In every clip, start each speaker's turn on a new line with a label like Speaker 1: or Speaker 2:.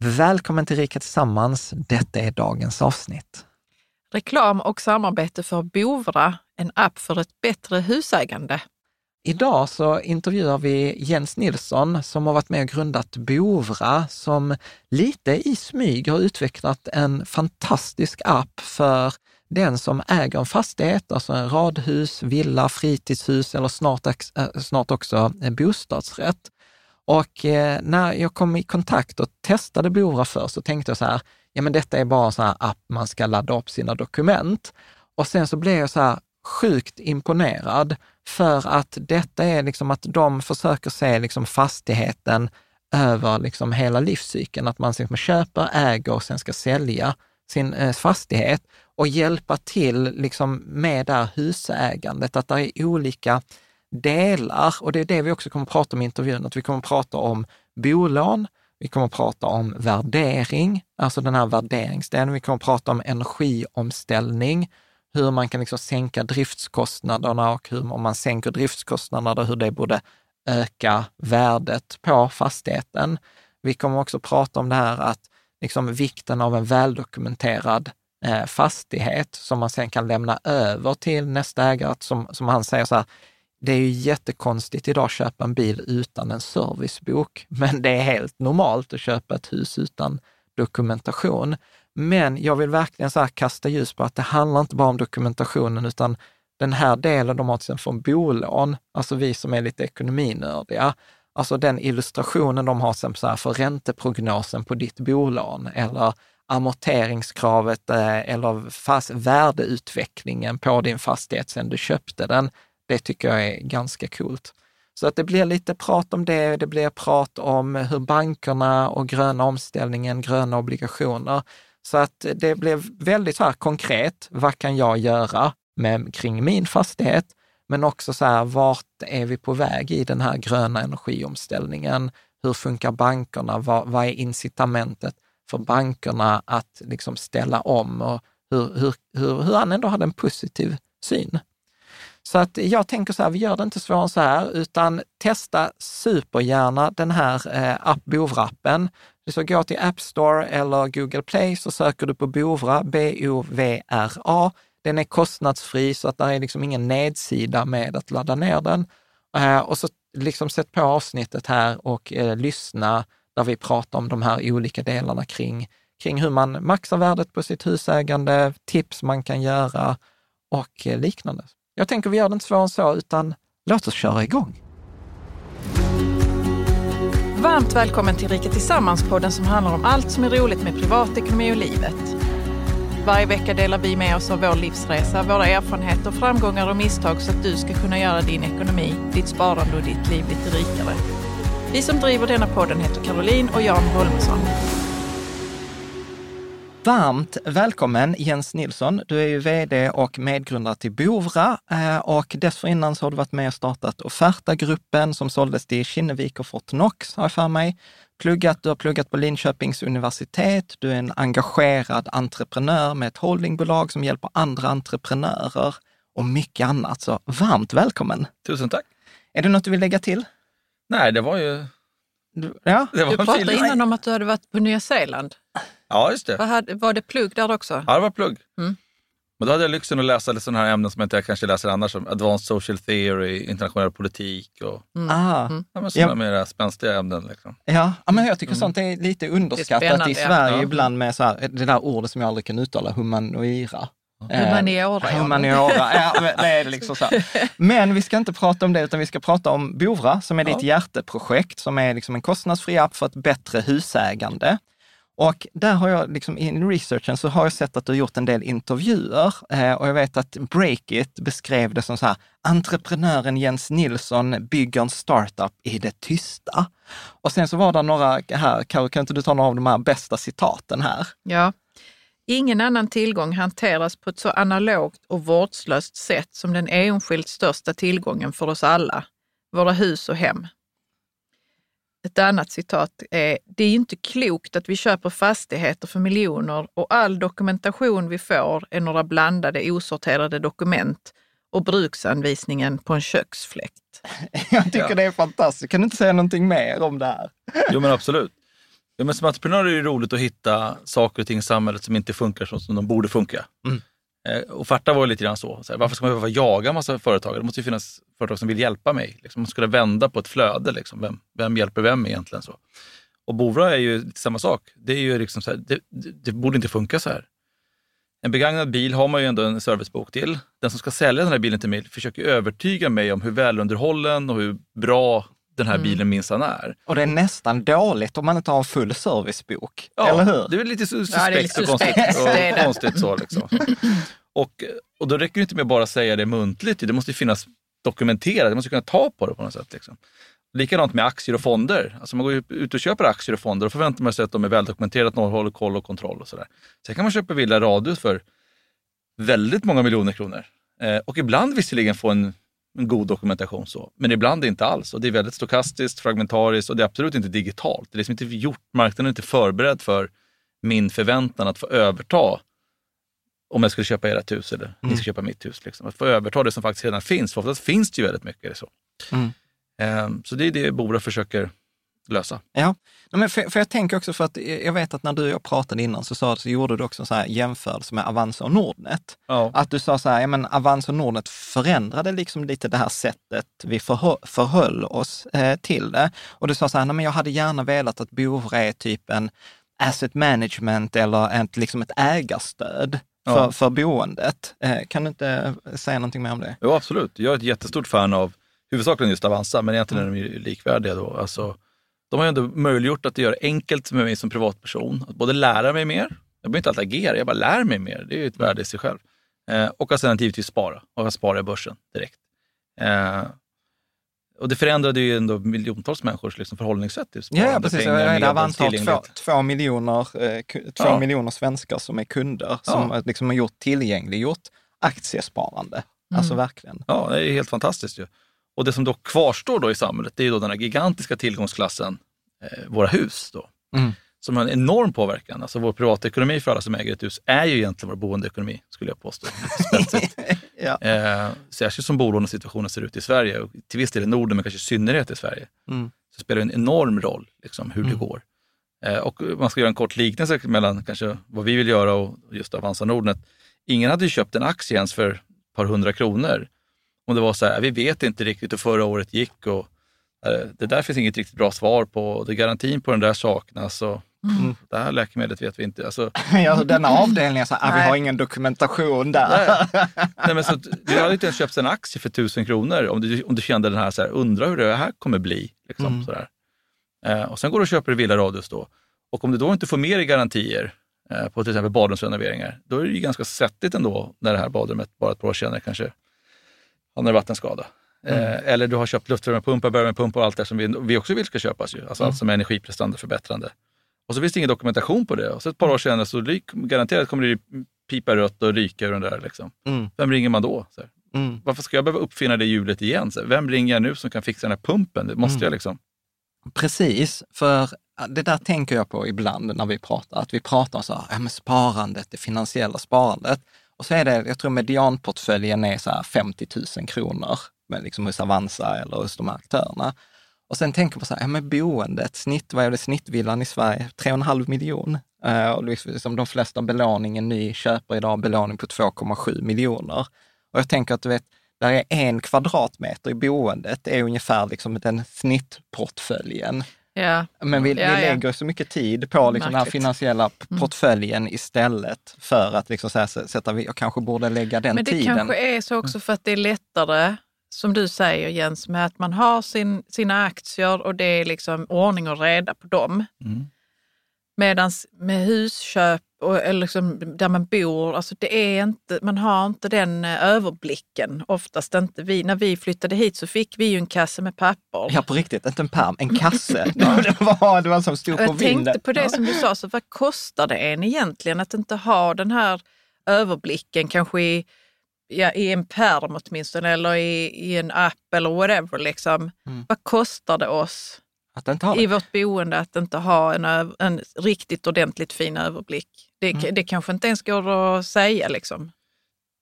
Speaker 1: Välkommen till Rika Tillsammans. Detta är dagens avsnitt.
Speaker 2: Reklam och samarbete för Bovra, en app för ett bättre husägande.
Speaker 1: Idag så intervjuar vi Jens Nilsson som har varit med och grundat Bovra, som lite i smyg har utvecklat en fantastisk app för den som äger en fastighet, alltså en radhus, villa, fritidshus eller snart, äh, snart också en bostadsrätt. Och eh, när jag kom i kontakt och testade Bora först så tänkte jag så här, ja men detta är bara en sån här app man ska ladda upp sina dokument. Och sen så blev jag så här sjukt imponerad för att detta är liksom att de försöker se liksom fastigheten över liksom hela livscykeln, att man liksom köper, äger och sen ska sälja sin eh, fastighet och hjälpa till liksom med det här husägandet, att det är olika delar och det är det vi också kommer att prata om i intervjun, att vi kommer att prata om bolån, vi kommer att prata om värdering, alltså den här värderingsdelen. Vi kommer att prata om energiomställning, hur man kan liksom sänka driftskostnaderna och hur om man sänker driftskostnaderna, hur det borde öka värdet på fastigheten. Vi kommer också att prata om det här att liksom vikten av en väldokumenterad eh, fastighet som man sen kan lämna över till nästa ägare. Som, som han säger så här, det är ju jättekonstigt idag att köpa en bil utan en servicebok, men det är helt normalt att köpa ett hus utan dokumentation. Men jag vill verkligen så kasta ljus på att det handlar inte bara om dokumentationen, utan den här delen de har till exempel från bolån, alltså vi som är lite ekonominördiga, alltså den illustrationen de har så här för ränteprognosen på ditt bolån eller amorteringskravet eh, eller fast värdeutvecklingen på din fastighet sedan du köpte den. Det tycker jag är ganska coolt. Så att det blir lite prat om det, det blir prat om hur bankerna och gröna omställningen, gröna obligationer. Så att det blev väldigt så här konkret, vad kan jag göra med, kring min fastighet? Men också så här, vart är vi på väg i den här gröna energiomställningen? Hur funkar bankerna? Vad, vad är incitamentet för bankerna att liksom ställa om? Och hur, hur, hur, hur han ändå hade en positiv syn. Så att jag tänker så här, vi gör det inte svårare än så här, utan testa supergärna den här eh, app Bovra-appen. Så gå till App Store eller Google Play så söker du på Bovra, B-O-V-R-A. Den är kostnadsfri så att det är liksom ingen nedsida med att ladda ner den. Eh, och så liksom sätt på avsnittet här och eh, lyssna där vi pratar om de här olika delarna kring, kring hur man maxar värdet på sitt husägande, tips man kan göra och eh, liknande. Jag tänker vi gör det inte svårare än så, utan låt oss köra igång.
Speaker 2: Varmt välkommen till Rika Tillsammans-podden som handlar om allt som är roligt med privatekonomi och livet. Varje vecka delar vi med oss av vår livsresa, våra erfarenheter, framgångar och misstag så att du ska kunna göra din ekonomi, ditt sparande och ditt liv lite rikare. Vi som driver denna podden heter Caroline och Jan Holmesson.
Speaker 1: Varmt välkommen Jens Nilsson. Du är ju vd och medgrundare till Bovra eh, och dessförinnan så har du varit med och startat Offerta-gruppen som såldes till Kinnevik och Fortnox, har jag för mig. Pluggat, du har pluggat på Linköpings universitet. Du är en engagerad entreprenör med ett holdingbolag som hjälper andra entreprenörer och mycket annat. Så varmt välkommen!
Speaker 3: Tusen tack!
Speaker 1: Är det något du vill lägga till?
Speaker 3: Nej, det var ju...
Speaker 2: ja. Det var du pratade innan om att du hade varit på Nya Zeeland.
Speaker 3: Ja, just det.
Speaker 2: Var, var det plugg där också?
Speaker 3: Ja, det var plugg. Mm. Men då hade jag lyxen att läsa lite sådana här ämnen som jag inte kanske läser annars, som Advanced Social Theory, internationell politik och mm. Ah. Mm. Ja, sådana ja. mer spänstiga ämnen. Liksom.
Speaker 1: Ja, men jag tycker mm. sånt är lite underskattat i Sverige ja. ibland med så här, det där ordet som jag aldrig kan uttala, humanoira.
Speaker 2: Humaniora.
Speaker 1: Eh, humaniora, ja, det är liksom så. Men vi ska inte prata om det, utan vi ska prata om Bovra, som är ditt hjärteprojekt, som är liksom en kostnadsfri app för ett bättre husägande. Och där har jag, liksom, i researchen så har jag sett att du har gjort en del intervjuer eh, och jag vet att Breakit beskrev det som så här, entreprenören Jens Nilsson bygger en startup i det tysta. Och sen så var det några här, Karo, kan inte du ta några av de här bästa citaten här?
Speaker 2: Ja. Ingen annan tillgång hanteras på ett så analogt och vårdslöst sätt som den enskilt största tillgången för oss alla, våra hus och hem. Ett annat citat är, det är inte klokt att vi köper fastigheter för miljoner och all dokumentation vi får är några blandade osorterade dokument och bruksanvisningen på en köksfläkt.
Speaker 1: Jag tycker ja. det är fantastiskt. Kan du inte säga någonting mer om det här?
Speaker 3: Jo men absolut. Ja, men som entreprenör är det roligt att hitta saker och ting i samhället som inte funkar så som de borde funka. Mm. Eh, och Farta var lite grann så. så här, varför ska man behöva jaga en massa företagare? Det måste ju finnas företag som vill hjälpa mig. Liksom, man skulle vända på ett flöde. Liksom. Vem, vem hjälper vem egentligen? så. Och Bora är ju samma sak. Det, är ju liksom så här, det, det, det, borde inte funka så här. En begagnad bil har man ju ändå en servicebok till. Den som ska sälja den här bilen till mig försöker övertyga mig om hur välunderhållen och hur bra den här mm. bilen minsann är.
Speaker 1: Och det är nästan dåligt om man inte har en full servicebok, ja, eller hur?
Speaker 3: det är lite suspekt, ja, är lite och konstigt. Och konstigt så liksom. och, och då räcker det inte med att bara säga det muntligt, det måste finnas dokumenterat, det måste kunna ta på det på något sätt. Liksom. Likadant med aktier och fonder. Alltså man går ut och köper aktier och fonder och förväntar man sig att de är väldokumenterat, någon håller koll och kontroll och sådär. Sen kan man köpa Villa Radius för väldigt många miljoner kronor. Eh, och ibland visserligen få en, en, god dokumentation så, men ibland inte alls. Och det är väldigt stokastiskt, fragmentariskt och det är absolut inte digitalt. Det är liksom inte gjort, marknaden är inte förberedd för min förväntan att få överta om jag skulle köpa ert hus eller mm. ni ska köpa mitt hus. Liksom. Att få överta det som faktiskt redan finns, för oftast finns det ju väldigt mycket. Så. Mm. Ehm, så det är det Bora försöker lösa.
Speaker 1: Ja, men för, för, jag tänker också för att jag vet att när du och jag pratade innan så, sa, så gjorde du också så här jämförelse med Avanza och Nordnet. Ja. Att du sa så här, ja men Avanza och Nordnet förändrade liksom lite det här sättet vi förhö, förhöll oss eh, till det. Och du sa så här, nej men jag hade gärna velat att Bora är typ en asset management eller ett, liksom ett ägarstöd för, ja. för boendet. Eh, kan du inte säga någonting mer om det?
Speaker 3: Jo, absolut. Jag är ett jättestort fan av huvudsakligen just Avanza, men egentligen är de likvärdiga. Då. Alltså, de har ju ändå möjliggjort att det gör enkelt för mig som privatperson att både lära mig mer, jag behöver inte alltid agera, jag bara lär mig mer. Det är ju ett värde i sig själv. Eh, och att sedan givetvis spara, och att spara i börsen direkt. Eh, och det förändrade ju ändå miljontals människors liksom förhållningssätt till
Speaker 1: sparande. Ja, precis. Pengar, det var två, två, miljoner, eh, två ja. miljoner svenskar som är kunder, som ja. liksom har gjort tillgängliggjort aktiesparande. Alltså mm. Alltså verkligen.
Speaker 3: Ja, det är helt fantastiskt ju. Och det som då kvarstår då i samhället, det är då den här gigantiska tillgångsklassen, eh, våra hus. Då, mm. Som har en enorm påverkan. Alltså vår privatekonomi för alla som äger ett hus är ju egentligen vår boendeekonomi, skulle jag påstå. ja. eh, särskilt som bolånesituationen ser ut i Sverige, och till viss del i Norden, men kanske i synnerhet i Sverige, mm. så spelar det en enorm roll liksom, hur mm. det går. Eh, och man ska göra en kort liknelse mellan kanske vad vi vill göra och just Avanza Nordnet. Ingen hade ju köpt en aktie ens för ett par hundra kronor om det var så här, vi vet inte riktigt hur förra året gick och eh, det där finns inget riktigt bra svar på. Det garantin på den där saknas. Och, mm. Det här läkemedlet vet vi inte. Alltså,
Speaker 1: ja, denna avdelningen, så, ah, vi har ingen dokumentation där.
Speaker 3: Nej. men så, du hade inte ens köpt en aktie för tusen kronor om du, om du kände den här, så här undrar hur det här kommer bli. Liksom, mm. sådär. Eh, och sen går du och köper Villa Radius då. Och om du då inte får mer i garantier eh, på till exempel badrumsrenoveringar, då är det ju ganska svettigt ändå när det här badrummet bara ett par år senare kanske han har vattenskada. Mm. Eh, eller du har köpt luftvärmepumpar, värmepumpar och allt det som vi, vi också vill ska köpas. Ju. Alltså mm. allt som är energiprestanda förbättrande. Och så finns det ingen dokumentation på det. Och så ett par år senare så garanterat kommer det pipa rött och ryka ur den där. Liksom. Mm. Vem ringer man då? Mm. Varför ska jag behöva uppfinna det hjulet igen? Så vem ringer jag nu som kan fixa den här pumpen? Det måste jag mm. liksom.
Speaker 1: Precis, för det där tänker jag på ibland när vi pratar, att vi pratar om så här, ja, sparandet, det finansiella sparandet. Och så är det, jag tror medianportföljen är så 50 000 kronor med liksom hos Avanza eller hos de här aktörerna. Och sen tänker man så här, ja men boendet, snitt, vad är det snittvillan i Sverige? 3,5 miljon. Uh, och liksom, liksom de flesta belåningen ni köper idag, belåning på 2,7 miljoner. Och jag tänker att du vet, där är en kvadratmeter i boendet är ungefär liksom den snittportföljen.
Speaker 2: Ja.
Speaker 1: Men vi,
Speaker 2: ja,
Speaker 1: vi lägger så mycket tid på liksom den här finansiella mm. portföljen mm. istället för att liksom så här, sätta, jag kanske borde lägga den tiden.
Speaker 2: Men det kanske är så också för att det är lättare, som du säger Jens, med att man har sin, sina aktier och det är liksom ordning och reda på dem. Mm. Medan med husköp och, eller liksom där man bor, alltså det är inte, man har inte den eh, överblicken. Oftast inte. Vi, när vi flyttade hit så fick vi ju en kasse med papper.
Speaker 1: Ja, på riktigt, inte en pärm, en kasse. det, var, det var som stod på
Speaker 2: Jag vinden. tänkte på det som du sa, så vad kostar det en egentligen att inte ha den här överblicken, kanske i, ja, i en pärm åtminstone, eller i, i en app eller whatever. Liksom. Mm. Vad kostar det oss? I vårt boende att inte ha en, en riktigt ordentligt fin överblick. Det, mm. det kanske inte ens går att säga liksom,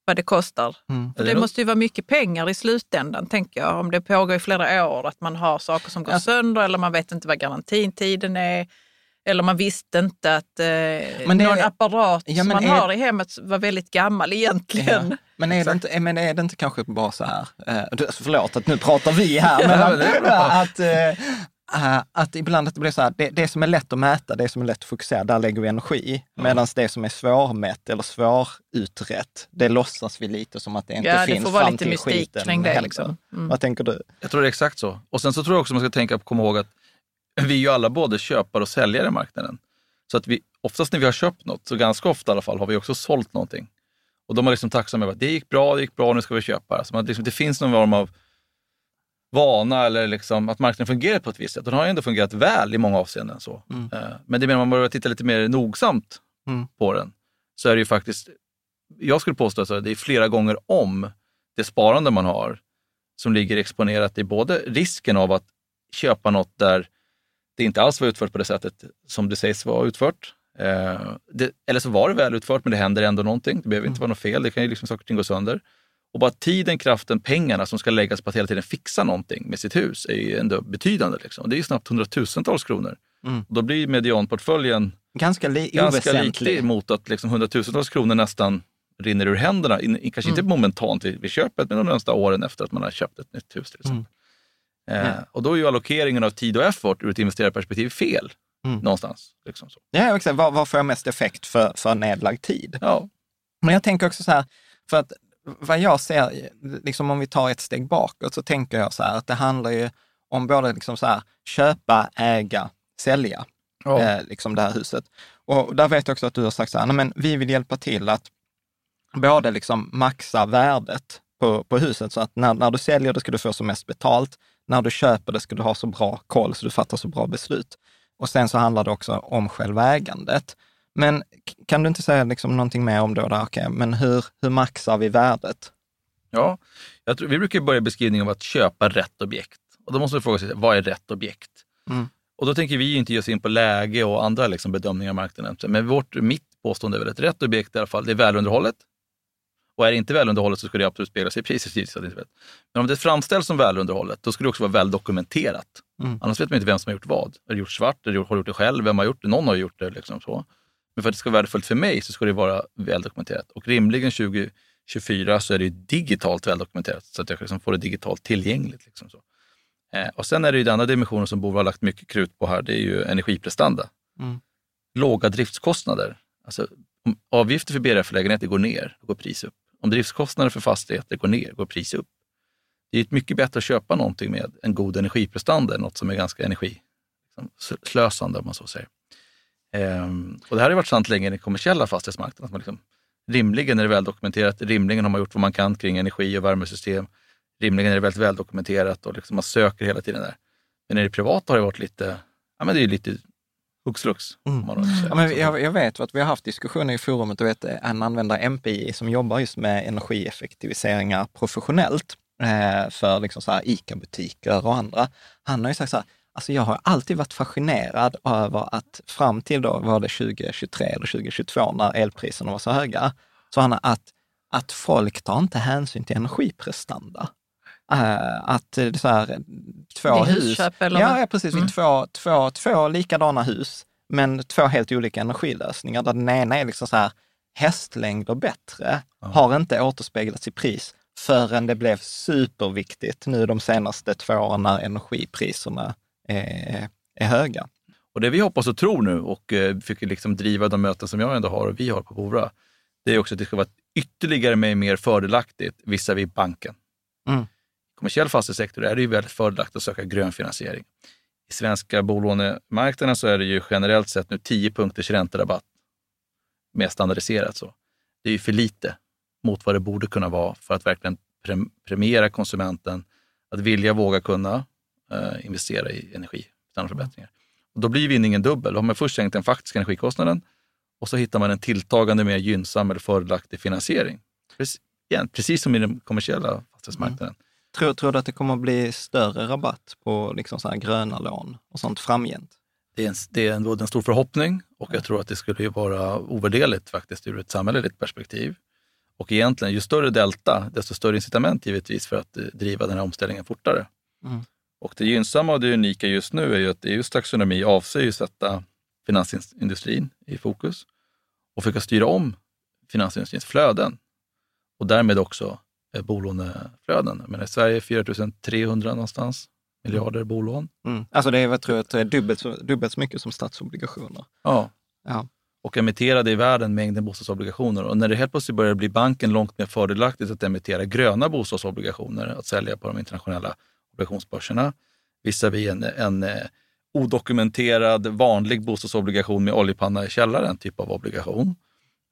Speaker 2: vad det kostar. Mm. För det måste ju vara mycket pengar i slutändan, tänker jag. Om det pågår i flera år, att man har saker som går ja. sönder eller man vet inte vad garantintiden är. Eller man visste inte att eh, men någon apparat ja, som man är... har i hemmet var väldigt gammal egentligen. Ja.
Speaker 1: Men, är det inte, men är det inte kanske bara så här, eh, förlåt att nu pratar vi här, men att, eh, Uh, att ibland att det blir så här, det, det, som är lätt att mäta, det som är lätt att fokusera, där lägger vi energi. Mm. Medan det som är svårmätt eller svårutrett, det låtsas vi lite som att det inte ja, finns det får vara lite mystik kring det. Liksom. Mm. Vad tänker du?
Speaker 3: Jag tror det är exakt så. Och sen så tror jag också man ska tänka på, komma ihåg att vi är ju alla både köpare och säljare i marknaden. Så att vi, oftast när vi har köpt något, så ganska ofta i alla fall, har vi också sålt någonting. Och de är liksom tacksamma över att det gick bra, det gick bra, nu ska vi köpa. Så att liksom, det finns någon form av vana eller liksom att marknaden fungerar på ett visst sätt. Den har ju ändå fungerat väl i många avseenden. Så. Mm. Eh, men det menar man börjar titta lite mer nogsamt mm. på den, så är det ju faktiskt, jag skulle påstå att det är flera gånger om det sparande man har som ligger exponerat i både risken av att köpa något där det inte alls var utfört på det sättet som det sägs vara utfört. Eh, det, eller så var det väl utfört, men det händer ändå någonting. Det behöver inte mm. vara något fel. Det kan ju liksom saker och ting gå sönder. Och bara tiden, kraften, pengarna som ska läggas på att hela tiden fixa någonting med sitt hus är ju ändå betydande. Liksom. Det är ju snabbt hundratusentals kronor. Mm. Och då blir medianportföljen
Speaker 1: ganska, li ganska
Speaker 3: lite mot att liksom hundratusentals kronor nästan rinner ur händerna. In, kanske mm. inte momentant vid, vid köpet, men de nästa åren efter att man har köpt ett nytt hus. Till exempel. Mm. Eh, och då är ju allokeringen av tid och effort ur ett investerarperspektiv fel. Mm. Någonstans. Liksom så.
Speaker 1: Ja, exakt. Vad, vad får jag mest effekt för, för nedlagd tid? Ja. Men jag tänker också så här, för att vad jag ser, liksom om vi tar ett steg bakåt, så tänker jag så här att det handlar ju om både liksom så här, köpa, äga, sälja, oh. eh, liksom det här huset. Och där vet jag också att du har sagt så här, men vi vill hjälpa till att både liksom maxa värdet på, på huset, så att när, när du säljer det ska du få som mest betalt. När du köper det ska du ha så bra koll så du fattar så bra beslut. Och sen så handlar det också om själva ägandet. Men kan du inte säga liksom någonting mer om då, där, okay, men hur, hur maxar vi värdet?
Speaker 3: Ja, tror, vi brukar börja beskrivningen av att köpa rätt objekt. Och då måste man fråga sig, vad är rätt objekt? Mm. Och då tänker vi inte ge oss in på läge och andra liksom bedömningar av marknaden. Men vårt, mitt påstående är väl att rätt objekt i alla fall, det är välunderhållet. Och är det inte välunderhållet så ska det absolut spegla sig i priset. Men om det framställs som välunderhållet, då ska det också vara väldokumenterat. Mm. Annars vet man inte vem som har gjort vad. Har det gjort svart? Har det gjort det själv? Vem har gjort det? Någon har gjort det. Liksom så. Men för att det ska vara värdefullt för mig så ska det vara väldokumenterat. Och rimligen 2024 så är det digitalt väldokumenterat så att jag liksom får det digitalt tillgängligt. Liksom så. Eh, och sen är det ju den andra dimensionen som Bova har lagt mycket krut på här, det är ju energiprestanda. Mm. Låga driftskostnader. Alltså, om avgifter för BRF-lägenheter går ner, då går priset upp. Om driftskostnader för fastigheter går ner, går priset upp. Det är mycket bättre att köpa någonting med en god energiprestanda än något som är ganska energislösande, liksom, om man så säger. Ehm, och det här har varit sant länge i den kommersiella fastighetsmarknaden. Att man liksom, rimligen är det väldokumenterat, rimligen har man gjort vad man kan kring energi och värmesystem. Rimligen är det väldigt väldokumenterat och liksom man söker hela tiden där. Men i det privata har det varit lite, ja men det är lite hux flux. Mm.
Speaker 1: Ja, men jag, jag, vet att vi har haft diskussioner i forumet, och vet en användare MPI som jobbar just med energieffektiviseringar professionellt eh, för liksom så ICA-butiker och andra. Han har ju sagt så här, Alltså jag har alltid varit fascinerad över att fram till då var det 2023 eller 2022 när elpriserna var så höga, så han att, att folk tar inte hänsyn till energiprestanda. Uh, att så här, två hus... Husköp, eller ja, ja, precis. Mm. Två, två, två likadana hus, men två helt olika energilösningar. Där den ena är liksom så här hästlängder bättre, mm. har inte återspeglats i pris förrän det blev superviktigt nu de senaste två åren när energipriserna är, är höga.
Speaker 3: Och det vi hoppas och tror nu och eh, försöker liksom driva de möten som jag ändå har och vi har på Bora, det är också att det ska vara ytterligare mer fördelaktigt visavi banken. Mm. kommersiell fastighetssektor är det ju väldigt fördelaktigt att söka grön finansiering. I svenska bolånemarknaden så är det ju generellt sett nu 10 punkters ränterabatt mer standardiserat så. Det är ju för lite mot vad det borde kunna vara för att verkligen premiera konsumenten att vilja, våga, kunna eh, investera i energistandardförbättringar. Och då blir vinningen dubbel. Då har man först sänkt den faktiska energikostnaden och så hittar man en tilltagande mer gynnsam eller fördelaktig finansiering. Precis, igen, precis som i den kommersiella fastighetsmarknaden. Mm.
Speaker 1: Tror, tror du att det kommer att bli större rabatt på liksom så gröna lån och sånt framgent?
Speaker 3: Det är, en, det är ändå en stor förhoppning och jag tror att det skulle ju vara ovärderligt faktiskt ur ett samhälleligt perspektiv. Och egentligen, ju större delta, desto större incitament givetvis för att eh, driva den här omställningen fortare. Mm. Och det gynnsamma och det unika just nu är ju att EUs taxonomi avser ju sätta finansindustrin i fokus och försöka styra om finansindustrins flöden och därmed också eh, bolåneflöden. Men i Sverige är 4 300 någonstans miljarder bolån.
Speaker 1: Mm. Alltså det är, jag tror jag, dubbelt, dubbelt så mycket som statsobligationer.
Speaker 3: Ja. ja. Och emitterade i världen mängden bostadsobligationer. Och när det helt plötsligt börjar bli banken långt mer fördelaktigt att emittera gröna bostadsobligationer, att sälja på de internationella obligationsbörserna, visavi en, en eh, odokumenterad vanlig bostadsobligation med oljepanna i källaren, typ av obligation.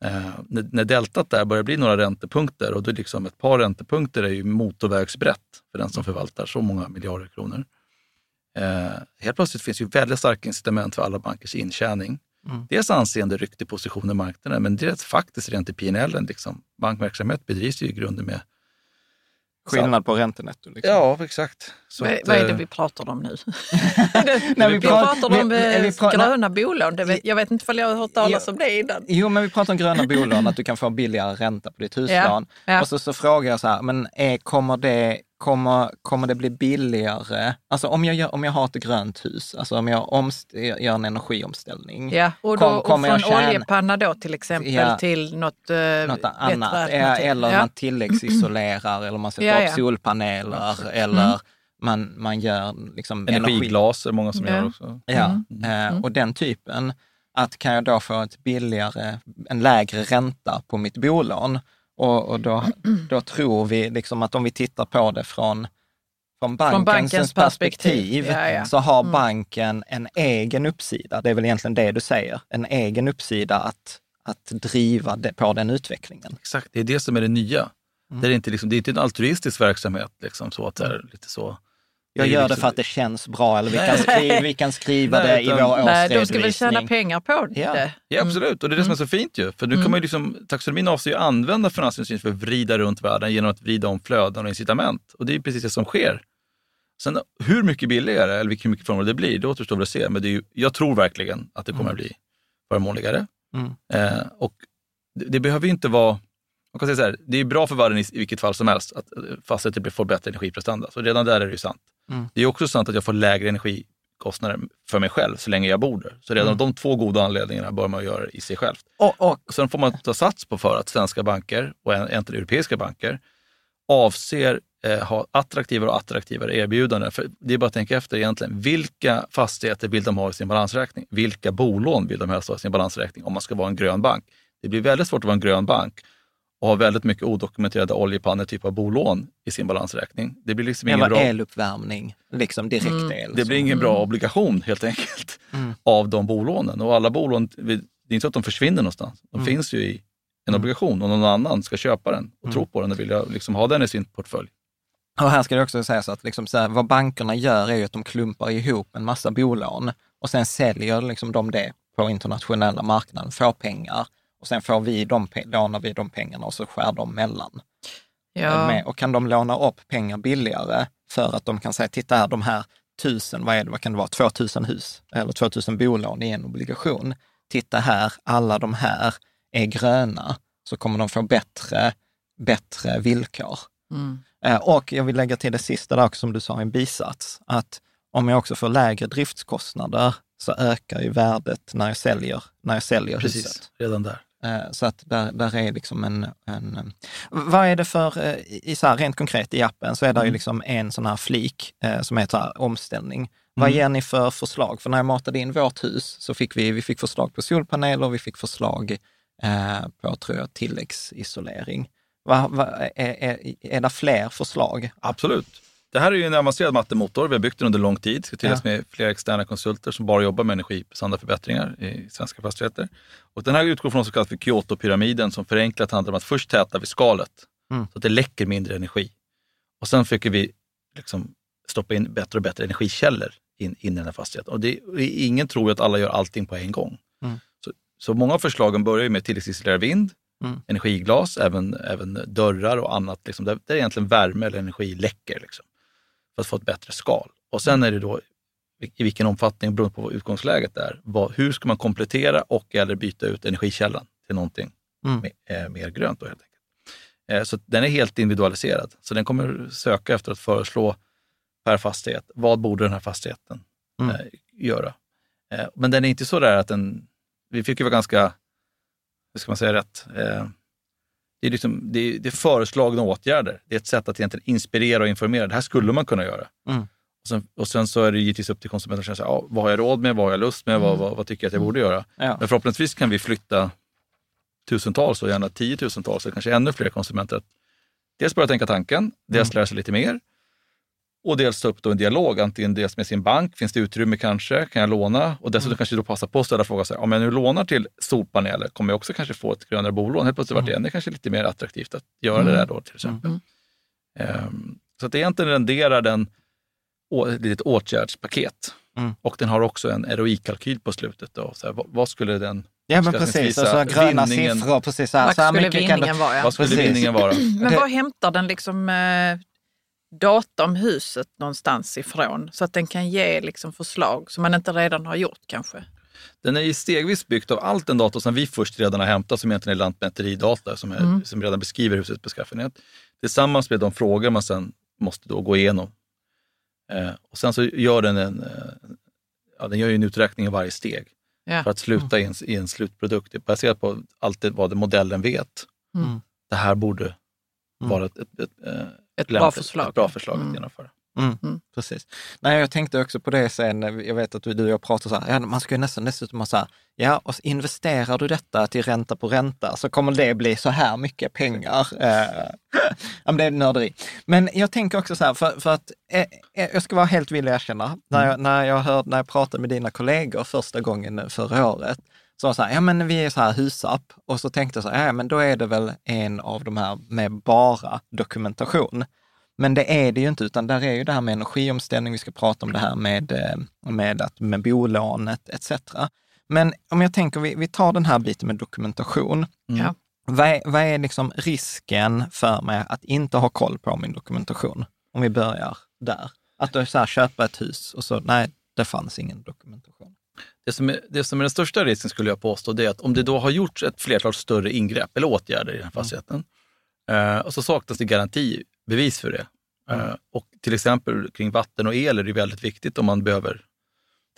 Speaker 3: Eh, när, när deltat där börjar bli några räntepunkter och då är liksom ett par räntepunkter är ju motorvägsbrett för den som förvaltar så många miljarder kronor. Eh, helt plötsligt finns ju väldigt starka incitament för alla bankers intjäning. Mm. Dels anseende rykte position i marknaden, men dels faktiskt rent i PNL. Liksom. Bankverksamhet bedrivs ju i grunden med
Speaker 1: Skillnad på räntenetto?
Speaker 3: Liksom. Ja, exakt.
Speaker 2: Så vad, att, vad är det eh, vi pratar om nu? Nej, vi, vi pratar om vi, eh, vi pratar, gröna bolån. Vet, jag vet inte om jag har hört talas om det innan.
Speaker 1: Jo, men vi pratar om gröna bolån, att du kan få billigare ränta på ditt huslån. Ja, ja. Och så, så frågar jag så här, men är, kommer det kommer, kommer det bli billigare? Alltså om jag, gör, om jag har ett grönt hus, alltså om jag omst, gör en energiomställning.
Speaker 2: Ja, och, då, kom, och från tjäna, oljepanna då till exempel ja, till något, uh, något annat.
Speaker 1: Eller ja. man tilläggsisolerar eller man sätter ja, ja. upp solpaneler eller mm. man, man gör liksom
Speaker 3: Energiglas är många som gör också.
Speaker 1: Ja, mm. mm. och den typen. Att kan jag då få ett billigare, en lägre ränta på mitt bolån och, och då, då tror vi liksom att om vi tittar på det från, från bankens, från bankens perspektiv, perspektiv ja, ja. så har mm. banken en egen uppsida. Det är väl egentligen det du säger, en egen uppsida att, att driva det, på den utvecklingen.
Speaker 3: Exakt, det är det som är det nya. Mm. Det, är inte liksom, det är inte en altruistisk verksamhet, liksom, så att det är lite så
Speaker 1: jag gör det liksom... för att det känns bra eller vi kan skriva, vi kan skriva det i vår årsredovisning. Nej, de ska
Speaker 2: väl tjäna pengar på det.
Speaker 3: Ja, ja absolut. Och det är det som är så fint ju. För nu mm. kan man ju liksom, taxonomin avser ju att använda finansindustrin för att vrida runt världen genom att vrida om flöden och incitament. Och det är precis det som sker. Sen hur mycket billigare eller hur mycket förmånligare det blir, det återstår att se. Men det är ju, jag tror verkligen att det kommer att bli förmånligare. Mm. Eh, och det, det behöver ju inte vara man kan säga så här, det är bra för världen i, i vilket fall som helst att fastigheter får bättre energiprestanda. Så redan där är det ju sant. Mm. Det är också sant att jag får lägre energikostnader för mig själv så länge jag bor där. Så redan mm. de två goda anledningarna bör man göra i sig själv. Och, och. Sen får man ta sats på för att svenska banker och egentligen europeiska banker avser eh, ha attraktivare och attraktivare erbjudanden. För det är bara att tänka efter egentligen. Vilka fastigheter vill de ha i sin balansräkning? Vilka bolån vill de helst ha i sin balansräkning om man ska vara en grön bank? Det blir väldigt svårt att vara en grön bank och har väldigt mycket odokumenterade oljepannor, typ av bolån i sin balansräkning. Det blir liksom ingen
Speaker 1: Eller
Speaker 3: bra...
Speaker 1: eluppvärmning, liksom direktel.
Speaker 3: Mm. Det blir ingen bra mm. obligation helt enkelt mm. av de bolånen. Och alla bolån, det är inte så att de försvinner någonstans. De mm. finns ju i en mm. obligation och någon annan ska köpa den och tro mm. på den och vilja liksom ha den i sin portfölj.
Speaker 1: Och här ska det också sägas att liksom så här, vad bankerna gör är ju att de klumpar ihop en massa bolån och sen säljer liksom de det på internationella marknaden, får pengar och sen får vi de, lånar vi de pengarna och så skär de mellan. Ja. Med, och kan de låna upp pengar billigare för att de kan säga, titta här, de här tusen, vad är det, vad kan det vara, 2000 hus eller 2000 bolån i en obligation. Titta här, alla de här är gröna, så kommer de få bättre, bättre villkor. Mm. Eh, och jag vill lägga till det sista där också, som du sa i en bisats, att om jag också får lägre driftskostnader så ökar ju värdet när jag säljer, när jag säljer Precis, huset.
Speaker 3: redan där.
Speaker 1: Eh, så att där, där är liksom en, en... Vad är det för, eh, i så här, rent konkret i appen, så är det mm. ju liksom en sån här flik eh, som heter här, omställning. Mm. Vad ger ni för förslag? För när jag matade in vårt hus så fick vi, vi fick förslag på solpaneler, vi fick förslag eh, på, tror jag, tilläggsisolering. Va, va, är, är, är det fler förslag?
Speaker 3: Absolut. Det här är ju en avancerad mattemotor. Vi har byggt den under lång tid. Ska tilläggas ja. med flera externa konsulter som bara jobbar med energiprestandaförbättringar i svenska fastigheter. Och den här utgår från som kallas för Kyoto-pyramiden som förenklat handlar om att först täta vid skalet mm. så att det läcker mindre energi. Och sen försöker vi liksom stoppa in bättre och bättre energikällor in, in i den här fastigheten. Och det, ingen tror att alla gör allting på en gång. Mm. Så, så många av förslagen börjar med tilläggsisolerad vind, mm. energiglas, även, även dörrar och annat. Liksom, där, där egentligen värme eller energi läcker. Liksom för att få ett bättre skal. Och sen är det då i vilken omfattning, beroende på vad utgångsläget är, vad, hur ska man komplettera och eller byta ut energikällan till någonting mm. mer, eh, mer grönt. Då, helt enkelt. Eh, så den är helt individualiserad. Så den kommer söka efter att föreslå per fastighet, vad borde den här fastigheten mm. eh, göra? Eh, men den är inte så där att den, vi fick ju vara ganska, hur ska man säga rätt, eh, det är, liksom, det, är, det är föreslagna åtgärder. Det är ett sätt att egentligen inspirera och informera. Det här skulle man kunna göra.
Speaker 1: Mm.
Speaker 3: Och, sen, och sen så är det givetvis upp till konsumenten att känna, ja, vad har jag råd med, vad har jag lust med, vad, vad, vad tycker jag att jag borde göra?
Speaker 1: Ja.
Speaker 3: Men förhoppningsvis kan vi flytta tusentals och gärna tiotusentals, eller kanske ännu fler konsumenter att dels börja tänka tanken, dels lära sig lite mer och dels ta upp då en dialog, antingen dels med sin bank, finns det utrymme kanske, kan jag låna? Och dessutom kanske då passa på att ställa frågan, så här, om jag nu lånar till solpaneler, kommer jag också kanske få ett grönare bolån? Helt plötsligt mm. vart det kanske lite mer attraktivt att göra det där då till exempel. Um, så att det egentligen renderar den ett litet åtgärdspaket.
Speaker 1: Mm.
Speaker 3: Och den har också en ROI-kalkyl på slutet. Då. Så här, vad, vad skulle den
Speaker 1: Ja men precis, alltså gröna
Speaker 3: vinningen-
Speaker 1: siffror. Precis, så här,
Speaker 2: Vad
Speaker 1: så här
Speaker 2: vinningen vara? Ja.
Speaker 3: vad skulle
Speaker 1: Precis.
Speaker 3: vinningen vara?
Speaker 2: Men var hämtar den liksom eh, data om huset någonstans ifrån? Så att den kan ge liksom förslag som man inte redan har gjort kanske.
Speaker 3: Den är ju stegvis byggt av allt den data som vi först redan har hämtat, som egentligen är lantmäteridata, som, är,
Speaker 2: Mm.
Speaker 3: som redan beskriver husets beskaffenhet. Tillsammans med de frågor man sen måste då gå igenom. Eh, och sen så gör den en, eh, ja, den gör ju en uträkning i varje steg
Speaker 2: Ja.
Speaker 3: för att sluta i, en, i en slutprodukt. Baserat på allt det, vad det modellen vet.
Speaker 2: Mm.
Speaker 3: Det här borde
Speaker 1: Mm.
Speaker 3: vara ett, ett, ett, eh,
Speaker 2: Ett bra
Speaker 3: lämpligt-
Speaker 2: förslag.
Speaker 3: Ett bra förslag
Speaker 2: Mm.
Speaker 3: att genomföra.
Speaker 1: Mm,
Speaker 2: Mm.
Speaker 1: Precis. Nej, jag tänkte också på det sen, jag vet att du och jag pratar så här, ja, man ska ju nästan dessutom ha så här, ja, och investerar du detta till ränta på ränta så kommer det bli så här mycket pengar. Eh, ja, men det är nörderi. Men jag tänker också så här, för, för att eh, eh, jag ska vara helt villig att erkänna, när jag, när, jag hörde, när jag pratade med dina kollegor första gången förra året, så var så här, ja men vi är så här husapp, och så tänkte jag så här, ja men då är det väl en av de här med bara dokumentation. Men det är det ju inte, utan där är ju det här med energiomställning, vi ska prata om det här med, eh, med, att, med bolånet etc. Men om jag tänker, vi, vi tar den här biten med dokumentation.
Speaker 3: Mm.
Speaker 2: Ja.
Speaker 1: Vad är, vad är liksom risken för mig att inte ha koll på min dokumentation? Om vi börjar där. Att du så här, köper ett hus och så, nej, det fanns ingen dokumentation.
Speaker 3: Det som, är, det som är den största risken skulle jag påstå, det är att om det då har gjorts ett flertal större ingrepp eller åtgärder i den här fastigheten eh, och så saknas det garantibevis för det. Eh, och till exempel kring vatten och el är det väldigt viktigt om man behöver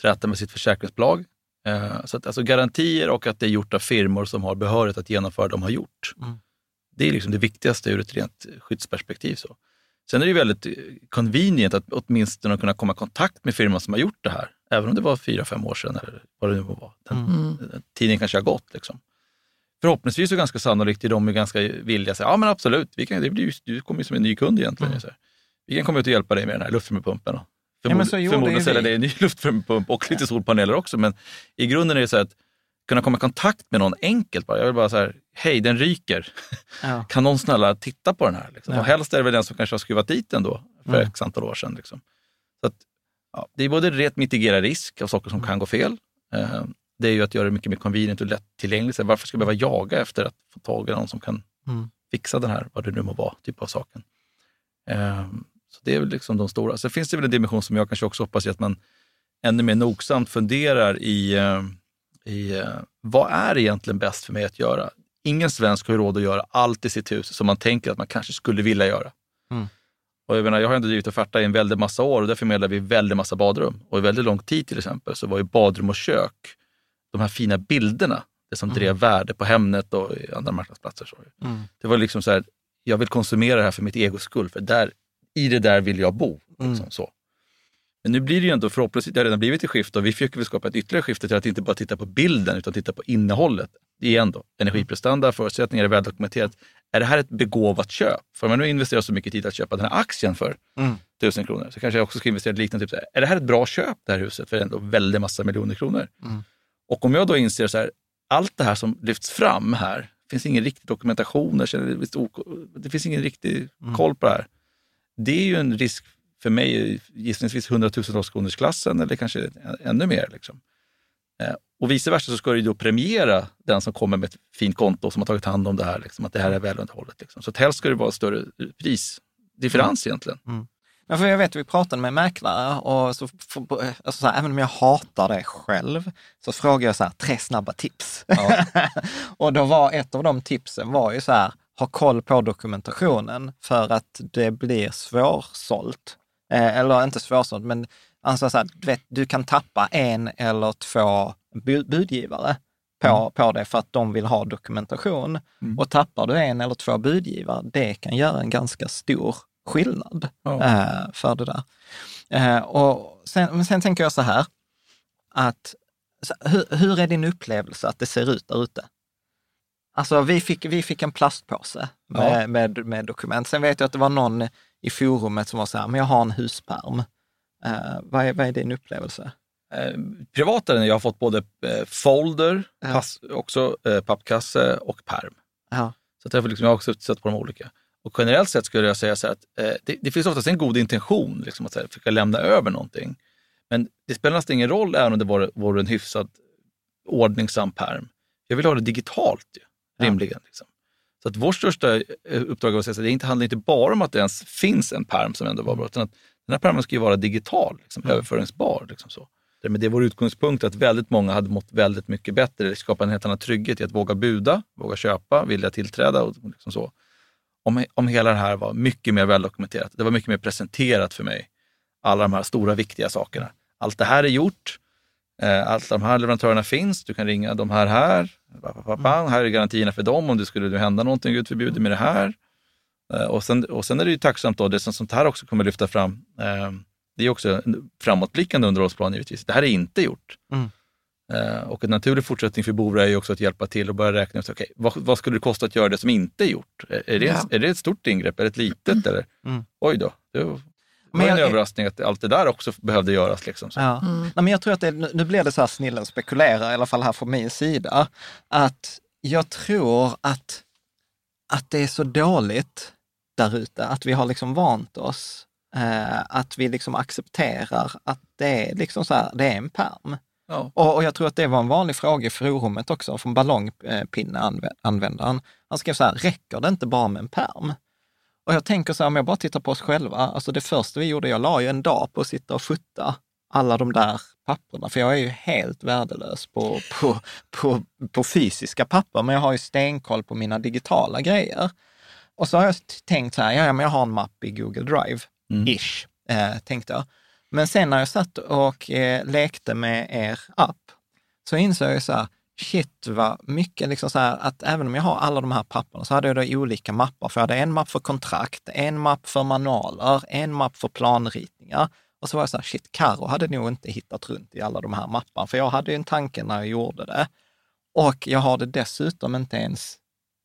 Speaker 3: träta med sitt försäkringsbolag. Eh, så att, alltså garantier och att det är gjort av firmor som har behörighet att genomföra det de har gjort.
Speaker 1: Mm.
Speaker 3: Det är liksom det viktigaste ur ett rent skyddsperspektiv. Så. Sen är det väldigt convenient att åtminstone kunna komma i kontakt med firman som har gjort det här. Även om det var fyra, fem år sedan eller vad det nu må vara. Den,
Speaker 2: Mm.
Speaker 3: den tiden kanske har gått. Liksom. Förhoppningsvis är ganska sannolikt är de är ganska villiga att säga, ja men absolut, vi kan, det blir du kommer ju som en ny kund egentligen.
Speaker 1: Mm.
Speaker 3: Vi kan komma ut och hjälpa dig med den här luftvärmepumpen. och
Speaker 1: Ja, men
Speaker 3: Förmod,
Speaker 1: ju
Speaker 3: förmodligen sälja dig en ny luftvärmepump och lite solpaneler också. Men i grunden är det så att kunna komma i kontakt med någon enkelt. Bara. Jag vill bara så här, hej den ryker.
Speaker 1: Ja.
Speaker 3: Kan någon snälla titta på den här? Liksom?
Speaker 1: Ja.
Speaker 3: Och helst är det väl den som kanske har skruvat dit den då för
Speaker 1: Mm.
Speaker 3: x antal år sedan. Liksom. Ja, det är både rätt mitigera risk av saker som
Speaker 1: Mm.
Speaker 3: kan gå fel. Eh, det är ju att göra det mycket mer convenient och lättillgängligt. Varför ska jag behöva jaga efter att få tag i någon som kan
Speaker 1: Mm.
Speaker 3: fixa den här, vad det nu må vara, typ av saken. Eh, så det är väl liksom de stora. Sen finns det väl en dimension som jag kanske också hoppas är att man ännu mer nogsamt funderar i, eh, i vad är egentligen bäst för mig att göra? Ingen svensk har ju råd att göra allt i sitt hus som man tänker att man kanske skulle vilja göra.
Speaker 1: Mm.
Speaker 3: Och jag, menar, jag har ändå drivit Offerta i en väldigt massa år och där förmedlar vi väldigt massa badrum. Och i väldigt lång tid till exempel så var ju badrum och kök de här fina bilderna, det som
Speaker 1: Mm.
Speaker 3: drev värde på Hemnet och andra marknadsplatser. Så.
Speaker 1: Mm.
Speaker 3: Det var liksom så här, jag vill konsumera det här för mitt egos skull, för där, i det där vill jag bo. Liksom
Speaker 1: Mm.
Speaker 3: så. Men nu blir det ju ändå förhoppningsvis, det har redan blivit ett skifte och vi försöker väl skapa ett ytterligare skifte till att inte bara titta på bilden utan titta på innehållet. Igen då, energiprestanda, förutsättningar är väldokumenterat. Är det här ett begåvat köp? För om jag nu investerar så mycket tid att köpa den här aktien för
Speaker 1: Mm.
Speaker 3: tusen kronor så kanske jag också ska investera i liknande. Typ så här, är det här ett bra köp, det här huset, för ändå väldigt massa miljoner kronor?
Speaker 1: Mm.
Speaker 3: Och om jag då inser så här, allt det här som lyfts fram här, finns ingen riktig dokumentation, jag känner, ok- det finns ingen riktig
Speaker 1: Mm.
Speaker 3: koll på det här. Det är ju en risk för mig, gissningsvis hundratusentals kronors klassen eller kanske ännu mer. Liksom. Och vice versa så ska det ju då premiera den som kommer med ett fint konto som har tagit hand om det här, liksom, att det här är välunderhållet. Liksom. Så att helst ska det vara större prisdifferens egentligen.
Speaker 1: Ja, för jag vet, vi pratade med mäklare och så, alltså så här, även om jag hatar det själv, så frågar jag så här, tre snabba tips.
Speaker 3: Ja.
Speaker 1: och då var ett av de tipsen var ju så här, ha koll på dokumentationen för att det blir svårsålt. Eh, eller inte svårsålt, men Alltså så här, du, vet, du kan tappa en eller två budgivare på, mm. på det för att de vill ha dokumentation. Mm. Och tappar du en eller två budgivare, det kan göra en ganska stor skillnad oh. eh, för det där. Eh, och sen, men sen tänker jag så här, att hur, hur är din upplevelse att det ser ut där ute? Alltså vi fick, vi fick en plastpåse med, ja. med, med, dokument. Sen vet jag att det var någon i forumet som var så här, men jag har en husperm. Eh, vad, är, vad är din upplevelse?
Speaker 3: Eh, privatare, jag har fått både eh, folder, ja. pass, också eh, pappkasse och perm. Ja. Så att jag, liksom, jag har också sett på de olika. Och generellt sett skulle jag säga så att eh, det, det, finns oftast en god intention liksom, att här, försöka lämna över någonting. Men det spelar nästan ingen roll även om det vore, vore en hyfsad ordningsam perm. Jag vill ha det digitalt ju, rimligen. Ja. Liksom. Så att vårt största eh, uppdrag är att säga att det inte handlar inte bara om att det ens finns en perm som ändå var bra, utan att den här permen ska ju vara digital, liksom, mm. överföringsbar. Liksom så. Men det är vår utgångspunkt att väldigt många hade mått väldigt mycket bättre, det skapar en helt annan trygghet i att våga buda, våga köpa, vilja tillträda och liksom så. Om, om hela det här var mycket mer väldokumenterat. Det var mycket mer presenterat för mig. Alla de här stora viktiga sakerna. Allt det här är gjort. Eh, allt de här leverantörerna finns. Du kan ringa de här här. Här är garantierna för dem om det skulle hända någonting, gud förbjude med det här. Eh, och, sen, och sen är det ju tacksamt då, det som sånt här också kommer lyfta fram. Eh, det är också en framåtblickande underhållsplan givetvis. Det här är inte gjort. Mm. Och en naturlig fortsättning för Bora är ju också att hjälpa till och börja räkna ut, okay, vad, vad, skulle det kosta att göra det som inte är gjort? Är, det, ja. är det ett stort ingrepp eller ett litet? Mm. Eller? Mm. Oj då, det var en överraskning att allt det där också behövde göras. Liksom, så.
Speaker 1: Ja. Mm. Nej, men jag tror att det, nu blir det så här snillen spekulerar, i alla fall här från min sida, att jag tror att, att det är så dåligt där ute, att vi har liksom vant oss, eh, att vi liksom accepterar att det är liksom så här, det är en perm. Ja. Och, och, jag tror att det var en vanlig fråga i forumet också från ballongpinneanvändaren. Han skrev så här, räcker det inte bara med en perm? Och jag tänker så här, om jag bara tittar på oss själva, alltså det första vi gjorde, jag la ju en dag på att sitta och futta alla de där papperna, för jag är ju helt värdelös på, på, på, på fysiska papper, men jag har ju stenkoll på mina digitala grejer. Och så har jag tänkt så här, ja, men jag har en mapp i Google Drive, mm. ish, eh, tänkte jag. Men sen när jag satt och eh, lekte med er app, så insåg jag så här, shit vad mycket, liksom så här, att även om jag har alla de här papperna så hade jag då olika mappar. För jag hade en mapp för kontrakt, en mapp för manualer, en mapp för planritningar. Och så var jag så här, shit, Karo hade nog inte hittat runt i alla de här mapparna, för jag hade ju en tanke när jag gjorde det. Och jag har det dessutom inte ens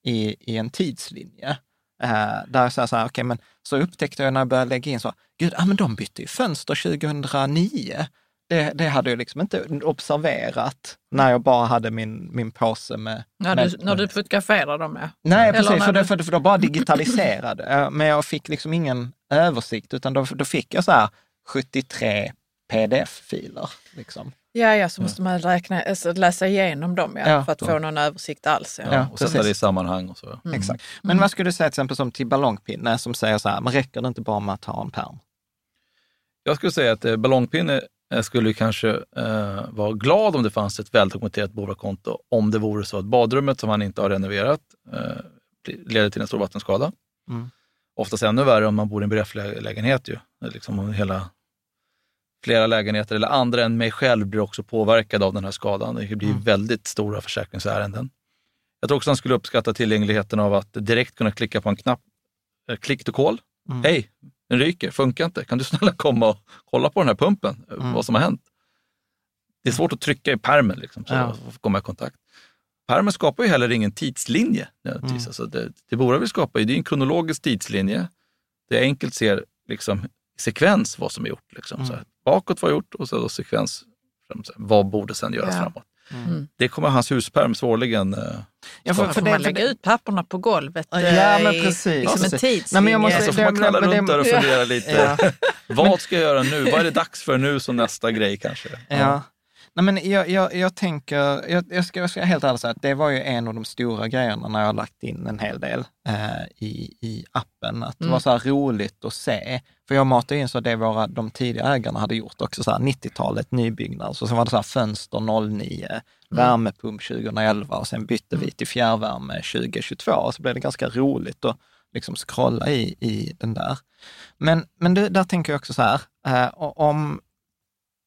Speaker 1: i, i en tidslinje. Eh, där säger så här, okay, men så upptäckte jag när jag började lägga in så, gud, ah, men de bytte ju fönster 2009 det, det hade jag liksom inte observerat när jag bara hade min, min påse med...
Speaker 2: När du, med, när du fotograferade dem med?
Speaker 1: Nej, precis, för, det, för, för då bara digitaliserade. Men jag fick liksom ingen översikt, utan då, då fick jag så här 73 pdf-filer. Liksom.
Speaker 2: Ja, ja, så måste man räkna, alltså läsa igenom dem ja, ja. för att få någon översikt alls. Ja.
Speaker 3: ja och sätta det i sammanhang och så.
Speaker 1: Mm. Exakt. Men mm. vad skulle du säga till exempel som till ballongpinne som säger så här, men räcker det inte bara med att ha en perm?
Speaker 3: Jag skulle säga att eh, ballongpinne jag skulle kanske eh, vara glad om det fanns ett väldokumenterat bolagskonto om det vore så att badrummet som han inte har renoverat eh, leder till en stor vattenskada. Mm. Oftast ännu värre om man bor i en BRF-lägenhet. Ju. Liksom hela, flera lägenheter eller andra än mig själv blir också påverkade av den här skadan. Det blir mm. väldigt stora försäkringsärenden. Jag tror också han skulle uppskatta tillgängligheten av att direkt kunna klicka på en knapp, eh, klick to call. Mm. Hej, den ryker, funkar inte. Kan du snälla komma och kolla på den här pumpen, mm. vad som har hänt? Det är svårt att trycka i permen liksom, så ja. att komma i kontakt. Permen skapar ju heller ingen tidslinje. Mm. Alltså det, det Bora vill skapa är en kronologisk tidslinje. Det är enkelt ser liksom, sekvens vad som är gjort. Liksom. Mm. Så här, bakåt vad gjort och så sekvens, vad borde sen göras ja. framåt. Mm. mm. Det kommer hans huspärm svårligen... Uh,
Speaker 2: ja, för, för, det, man lägga ut papperna på golvet
Speaker 1: ja, men eh, precis.
Speaker 2: som en tidslinje.
Speaker 3: Nej, så får man knalla runt där och fundera lite. Ja. vad ska jag göra nu? Vad är det dags för nu som nästa grej kanske?
Speaker 1: Ja. Nej, men jag, jag, jag tänker, jag, jag, ska, jag ska helt ärligt säga att det var ju en av de stora grejerna när jag lagt in en hel del eh, i, i appen. Att det mm. var så här roligt att se. För jag matade in så det våra, de tidiga ägarna hade gjort också, så 90-talet, nybyggnad. Så sen var det så här fönster 09, mm. värmepump 2011 och sen bytte vi mm. till fjärrvärme 2022. Och så blev det ganska roligt att liksom scrolla i, i den där. Men, men det, där tänker jag också så här, eh, om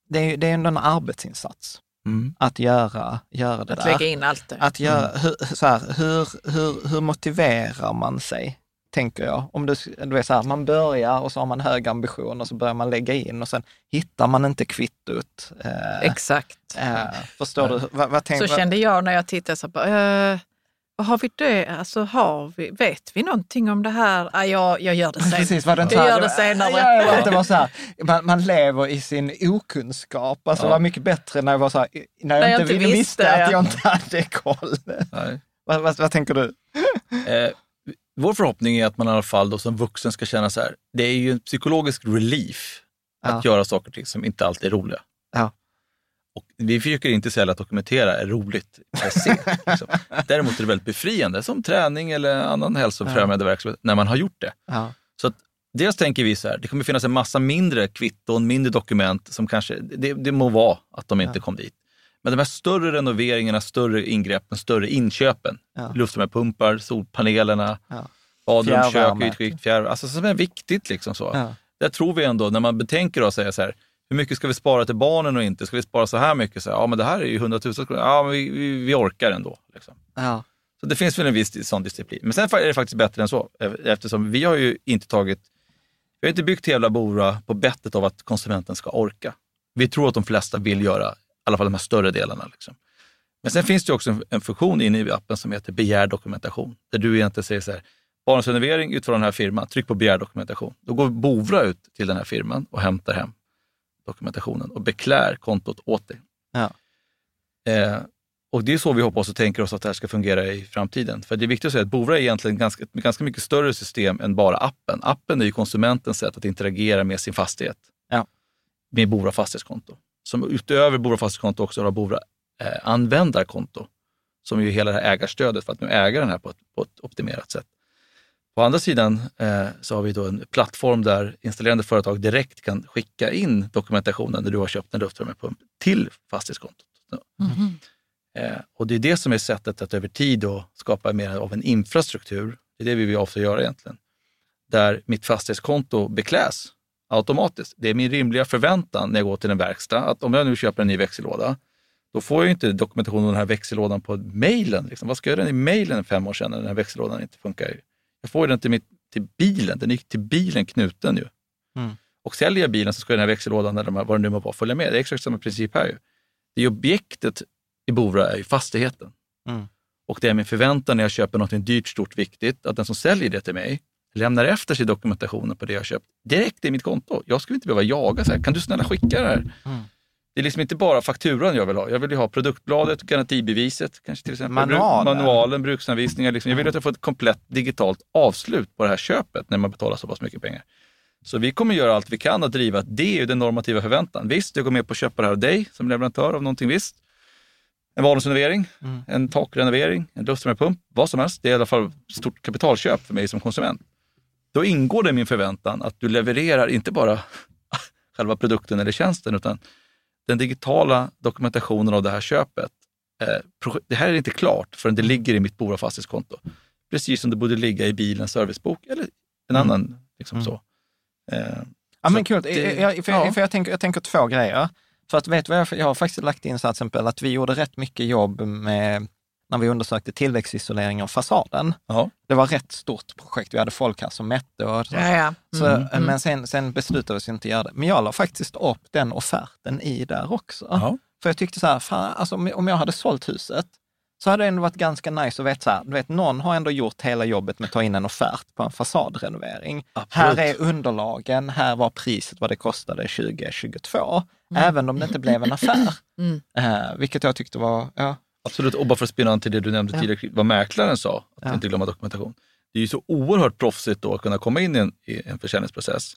Speaker 1: det är, det är ändå en arbetsinsats
Speaker 3: Mm.
Speaker 1: att göra, göra det
Speaker 2: Att
Speaker 1: där.
Speaker 2: lägga in allt det.
Speaker 1: Att göra, hur, så här, hur, hur, hur motiverar man sig, tänker jag? Om du, du vet så här, man börjar och så har man hög ambition och så börjar man lägga in och sen hittar man inte kvittot. Eh,
Speaker 2: Exakt.
Speaker 1: eh, förstår du? Vad, vad tänk,
Speaker 2: Så kände jag när jag tittade. Så bara, eh, vad har vi det? Alltså, har vi, vet vi någonting om det här? Ah, jag, jag gör det sen.
Speaker 1: Precis, var det inte
Speaker 2: Jag gör det senare.
Speaker 1: Ja, ja, att det var så här, man, man lever i sin okunskap. Alltså
Speaker 3: Ja.
Speaker 1: det var mycket bättre när jag var så här, när jag,
Speaker 2: När jag
Speaker 1: inte,
Speaker 2: inte
Speaker 1: visste,
Speaker 2: visste,
Speaker 1: att
Speaker 2: ja.
Speaker 1: jag inte hade koll.
Speaker 3: Nej.
Speaker 1: vad, vad, vad tänker du?
Speaker 3: Eh, vår förhoppning är att man i alla fall då som vuxen ska känna så här, det är ju en psykologisk relief att göra saker och ting som inte alltid är roliga. Och vi försöker inte säga att dokumentera är roligt per se. Liksom. Däremot är det väldigt befriande, som träning eller annan hälsofrämjande verksamhet, när man har gjort det.
Speaker 1: Ja.
Speaker 3: Så att dels tänker vi så här, det kommer finnas en massa mindre kvitton, mindre dokument som kanske, det, det må vara att de inte
Speaker 1: Ja.
Speaker 3: kom dit. Men de här större renoveringarna, större ingreppen, större inköpen,
Speaker 1: Ja.
Speaker 3: luftvärmepumpar, solpanelerna,
Speaker 1: Ja.
Speaker 3: badrum, kök,
Speaker 1: Fjärrvärme.
Speaker 3: ytskikt, fjärr, alltså som är viktigt. Liksom så.
Speaker 1: Ja.
Speaker 3: Där tror vi ändå, när man betänker och säger så här, hur mycket ska vi spara till barnen och inte? Ska vi spara så här mycket? Så här, ja, men det här är ju hundratusen kronor. Ja, men vi, vi, vi orkar ändå. Liksom.
Speaker 1: Ja.
Speaker 3: Så det finns väl en viss sån disciplin. Men sen är det faktiskt bättre än så, eftersom vi har ju inte tagit, vi har inte byggt hela Bora på bettet av att konsumenten ska orka. Vi tror att de flesta vill göra i alla fall de här större delarna. Liksom. Men sen finns det också en, en funktion inne i appen som heter begär dokumentation. Där du egentligen säger så här, barnrenovering utför den här firman, tryck på begär dokumentation. Då går Bovra ut till den här firman och hämtar hem dokumentationen och beklär kontot åt dig.
Speaker 1: Ja.
Speaker 3: Eh, och det är så vi hoppas och tänker oss att det här ska fungera i framtiden. För det är viktigt att säga att Bovra är egentligen ganska, ett ganska mycket större system än bara appen. Appen är ju konsumentens sätt att interagera med sin fastighet.
Speaker 1: Ja.
Speaker 3: Med Bovra fastighetskonto. Som utöver Bovra fastighetskonto också har Bovra eh, användarkonto. Som är ju hela det här ägarstödet för att nu äga den här på ett, på ett optimerat sätt. På andra sidan eh, så har vi då en plattform där installerande företag direkt kan skicka in dokumentationen när du har köpt en luftvärmepump till fastighetskontot.
Speaker 2: Mhm.
Speaker 3: Eh, och det är det som är sättet att över tid då skapa mer av en infrastruktur. Det är det vi vill ofta göra egentligen. Där mitt fastighetskonto bekläs automatiskt. Det är min rimliga förväntan när jag går till en verkstad att om jag nu köper en ny växellåda, då får jag inte dokumentation om den här växellådan på mejlen. Liksom. Vad ska jag göra den i mejlen fem år sedan när den här växellådan inte funkar? Jag får den till, mitt, till bilen. Den är till bilen knuten ju.
Speaker 1: Mm.
Speaker 3: Och säljer jag bilen så ska den här växellådan, eller vad det nu må vara, följa med. Det är exakt samma princip här. Ju. Det är objektet i Bora är ju fastigheten.
Speaker 1: Mm.
Speaker 3: Och det är min förväntan när jag köper något dyrt, stort, viktigt, att den som säljer det till mig lämnar efter sig dokumentationen på det jag köpt direkt i mitt konto. Jag skulle inte behöva jaga så här. Kan du snälla skicka det här?
Speaker 1: Mm.
Speaker 3: Det är liksom inte bara fakturan jag vill ha. Jag vill ju ha produktbladet, garantibeviset, kanske till exempel.
Speaker 1: Manualen.
Speaker 3: Manualen, bruksanvisningar. Liksom. Jag vill att jag får ett komplett digitalt avslut på det här köpet när man betalar så pass mycket pengar. Så vi kommer göra allt vi kan att driva att det är den normativa förväntan. Visst, jag går med på att köpa det här av dig som leverantör av någonting visst. En vardagsrenovering,
Speaker 1: Mm.
Speaker 3: en takrenovering, en luftvärmepump, vad som helst. Det är i alla fall ett stort kapitalköp för mig som konsument. Då ingår det i min förväntan att du levererar inte bara själva produkten eller tjänsten, utan den digitala dokumentationen av det här köpet. Eh, det här är inte klart förrän det ligger i mitt Bora fastighetskonto. Precis som det borde ligga i bilens servicebok eller en
Speaker 1: Mm.
Speaker 3: annan. Liksom
Speaker 1: Mm.
Speaker 3: så. Eh,
Speaker 1: Ja, men kul.
Speaker 3: det-
Speaker 1: jag, för,
Speaker 3: ja.
Speaker 1: för jag, tänker, jag tänker två grejer. För att vet vad jag, jag har faktiskt lagt in så här till exempel att vi gjorde rätt mycket jobb med när vi undersökte tillväxtisolering av fasaden.
Speaker 3: ja.
Speaker 1: Det var ett rätt stort projekt. Vi hade folk här som mätte och så.
Speaker 2: Ja, ja.
Speaker 1: Så,
Speaker 2: Mm, mm.
Speaker 1: Men sen, sen beslutade vi oss inte göra det. Men jag la faktiskt upp den offerten i där också.
Speaker 3: Ja.
Speaker 1: För jag tyckte så här, fan, alltså, om jag hade sålt huset så hade det ändå varit ganska nice att veta så här, du vet, någon har ändå gjort hela jobbet med att ta in en offert på en fasadrenovering.
Speaker 3: Absolut.
Speaker 1: Här är underlagen, här var priset vad det kostade 2022. Även om det inte blev en affär.
Speaker 2: Mm.
Speaker 1: Eh, vilket jag tyckte var, ja,
Speaker 3: Absolut, och bara för att spinna an till det du nämnde
Speaker 2: Ja.
Speaker 3: tidigare, vad mäklaren sa, att
Speaker 1: Ja.
Speaker 3: inte glömma dokumentation. Det är ju så oerhört proffsigt då att kunna komma in i en, i en försäljningsprocess.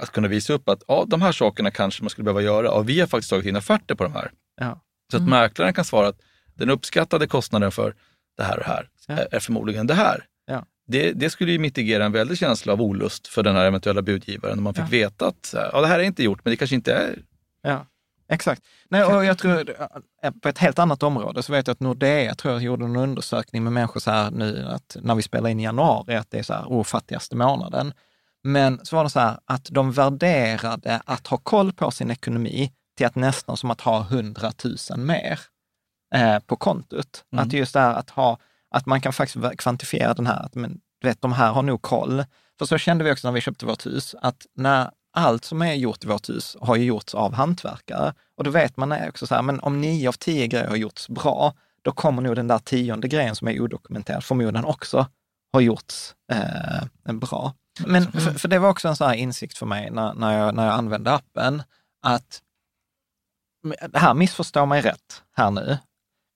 Speaker 3: Att kunna visa upp att ja, de här sakerna kanske man skulle behöva göra och vi har faktiskt tagit in offerter på de här.
Speaker 1: ja,
Speaker 3: Så att
Speaker 2: Mm.
Speaker 3: mäklaren kan svara att den uppskattade kostnaden för det här och det här
Speaker 1: Ja.
Speaker 3: är, förmodligen det här.
Speaker 1: Ja.
Speaker 3: Det, det skulle ju mitigera en väldig känsla av olust för den här eventuella budgivaren om man fick
Speaker 1: Ja.
Speaker 3: veta att ja, det här är inte gjort, men det kanske inte är.
Speaker 1: ja. Exakt. Nej, och jag tror, eh, på ett helt annat område så vet jag att Nordea tror jag gjorde en undersökning med människor så här nu, att när vi spelar in i januari, att det är så här, oh, fattigaste månaden. Men så var det så här att de värderade att ha koll på sin ekonomi till att nästan som att ha 100 000 mer eh, på kontot. Mm. Att just det här att ha, att man kan faktiskt kvantifiera den här, att men, du vet, de här har nog koll. För så kände vi också när vi köpte vårt hus, att när allt som är gjort i vårt hus har ju gjorts av hantverkare. Och då vet man också så här, men om nio av tio grejer har gjorts bra, då kommer nog den där tionde grejen som är odokumenterad förmodligen också ha gjorts eh, bra. Men mm. för, för, det var också en sån här insikt för mig när, när, jag, när jag använde appen, att det här missförstår mig rätt här nu,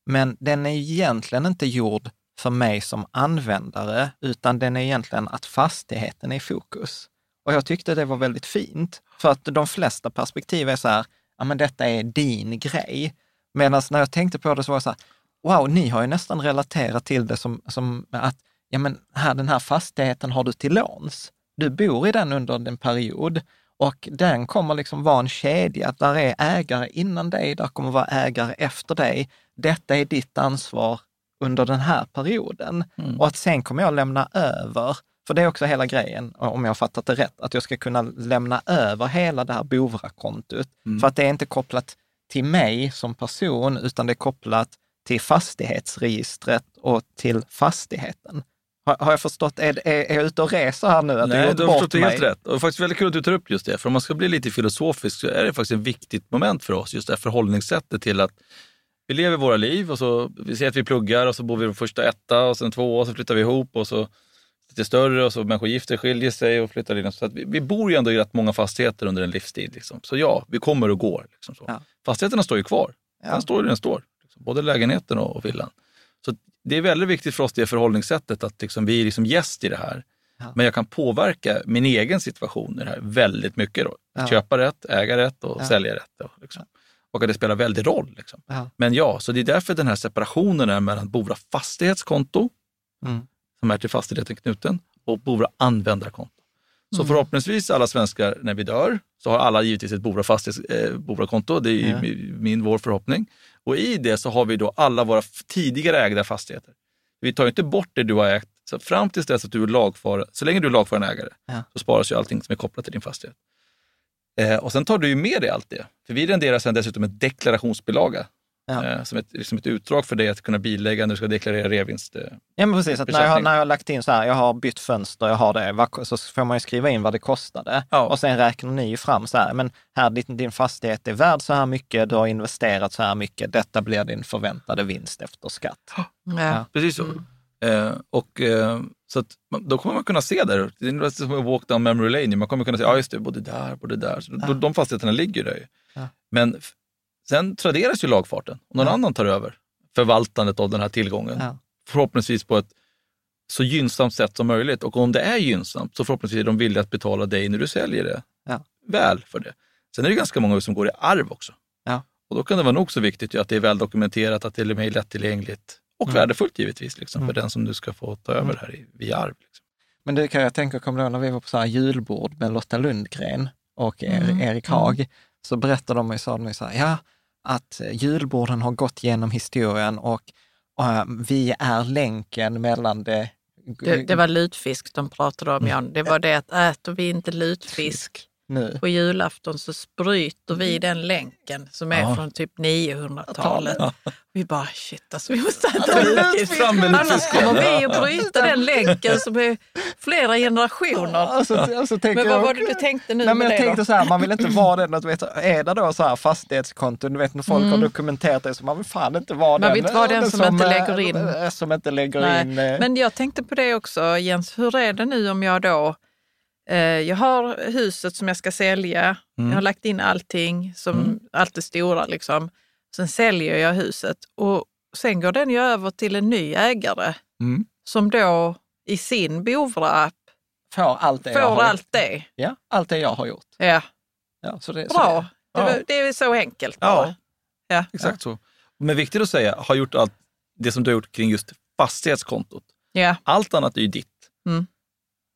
Speaker 1: men den är egentligen inte gjord för mig som användare, utan den är egentligen att fastigheten är i fokus. Och jag tyckte det var väldigt fint, för att de flesta perspektiv är så här, ja men detta är din grej. Medan när jag tänkte på det så var det så här, wow, ni har ju nästan relaterat till det som, som att, ja men här, den här fastigheten har du till låns. Du bor i den under en period och den kommer liksom vara en kedja. Där är ägare innan dig, där kommer vara ägare efter dig. Detta är ditt ansvar under den här perioden. Mm. Och att sen kommer jag lämna över, för det är också hela grejen, om jag har fattat det rätt, att jag ska kunna lämna över hela det här Bovra-kontot. Mm. För att det är inte kopplat till mig som person, utan det är kopplat till fastighetsregistret och till fastigheten. Har, har jag förstått, är, är, är jag ute och reser här nu?
Speaker 3: Att Nej, du har förstått mig? helt rätt. Och faktiskt väldigt kul att du tar upp just det, för om man ska bli lite filosofisk så är det faktiskt ett viktigt moment för oss, just det här förhållningssättet till att vi lever våra liv och så vi ser att vi pluggar och så bor vi på första etta och sen två och så flyttar vi ihop och så lite större och så människor gifter skiljer sig och flyttar in. Så att vi, vi bor ju ändå i rätt många fastigheter under en livstid. Liksom. Så ja, vi kommer och går. Liksom så. Ja. Fastigheterna står ju kvar. Ja. Den står där den står. Liksom. Både lägenheten och, villan. Så det är väldigt viktigt för oss det förhållningssättet att liksom, vi är liksom gäst i det här. Ja. Men jag kan påverka min egen situation i det här väldigt mycket. Då. Ja. Köpa rätt, äga rätt och sälja rätt. Då, liksom och att det spelar väldigt roll. Liksom. Men ja, så det är därför den här separationen är mellan Bora fastighetskonto, mm. Som är till fastigheten knuten, och Bora användarkonto. Så mm. förhoppningsvis alla svenskar när vi dör, så har alla givetvis ett Bora, fastighets, eh, Bora konto. Det är ja. min, vår förhoppning. Och i det så har vi då alla våra tidigare ägda fastigheter. Vi tar inte bort det du har ägt. Så fram tills dess att du är lagfaren, så länge du är lagfaren ägare, ja. så sparas ju allting som är kopplat till din fastighet. Eh, och sen tar du ju med dig allt det. För vi renderar sen dessutom en deklarationsbilaga. Ja. Eh, som, ett, liksom ett utdrag för dig att kunna bilägga när du ska deklarera revinst. Eh,
Speaker 1: ja, men precis. Att när, jag, har, när jag har lagt in så här, jag har bytt fönster, jag har det, så får man ju skriva in vad det kostade. Ja. Och sen räknar ni ju fram så här, men här din, din fastighet är värd så här mycket, du har investerat så här mycket, detta blir din förväntade vinst efter skatt.
Speaker 3: Ja, ja. precis så. Mm. Eh, och, eh, så att, då kommer man kunna se där, det är som att walk down memory lane, man kommer kunna se, ja just det, både där, både där. Så ja. De fastigheterna ligger där ju. Ja. Men sen traderas ju lagfarten och någon ja. annan tar över förvaltandet av den här tillgången. Förhoppningsvis på ett så gynnsamt sätt som möjligt. Och om det är gynnsamt så förhoppningsvis är de villiga att betala dig när du säljer det väl för det. Sen är det ganska många som går i arv också. Och då kan det vara nog så viktigt att det är väl dokumenterat, att det är lättillgängligt och mm. värdefullt givetvis liksom, för mm. den som du ska få ta över mm. här via arv. Liksom.
Speaker 1: Men det kan jag tänka, kommer du ihåg när vi var på så här julbord med Lotta Lundgren och mm. Erik Haag, så berättade de, sa de så här, ja, att julborden har gått genom historien och, och uh, vi är länken mellan det
Speaker 2: det, det var lutfisk de pratade om, Jan. Det var det att äter vi inte lutfisk nu. På julafton så bryter vi den länken som är ja. från typ 900-talet. Ja. Vi bara shit alltså, vi måste äta lutfisk. Annars kommer vi att bryta den länken som är flera generationer.
Speaker 1: Alltså, alltså,
Speaker 2: men vad var det du tänkte nu
Speaker 1: nej, men Jag tänkte då? så här, man vill inte vara den, att vet, är det då så här fastighetskonton, du vet när folk mm. har dokumenterat det så man vill fan inte vara man
Speaker 2: den. Man vill inte vara den som, som, inte lägger in.
Speaker 1: Som inte lägger nej. in.
Speaker 2: Eh. Men jag tänkte på det också Jens, hur är det nu om jag då jag har huset som jag ska sälja. Mm. Jag har lagt in allting, som, mm. allt det stora. Liksom. Sen säljer jag huset och sen går den ju över till en ny ägare mm. som då i sin Bovra-app
Speaker 1: får allt det,
Speaker 2: får
Speaker 1: jag har
Speaker 2: allt det.
Speaker 1: Ja, allt det jag har gjort.
Speaker 2: Ja.
Speaker 1: ja så det,
Speaker 2: Bra, så det, ja. det, det, är så enkelt.
Speaker 3: Ja, ja. exakt så. Men viktigt att säga, har gjort allt det som du har gjort kring just fastighetskontot.
Speaker 2: Ja.
Speaker 3: Allt annat är ju ditt.
Speaker 2: Mm.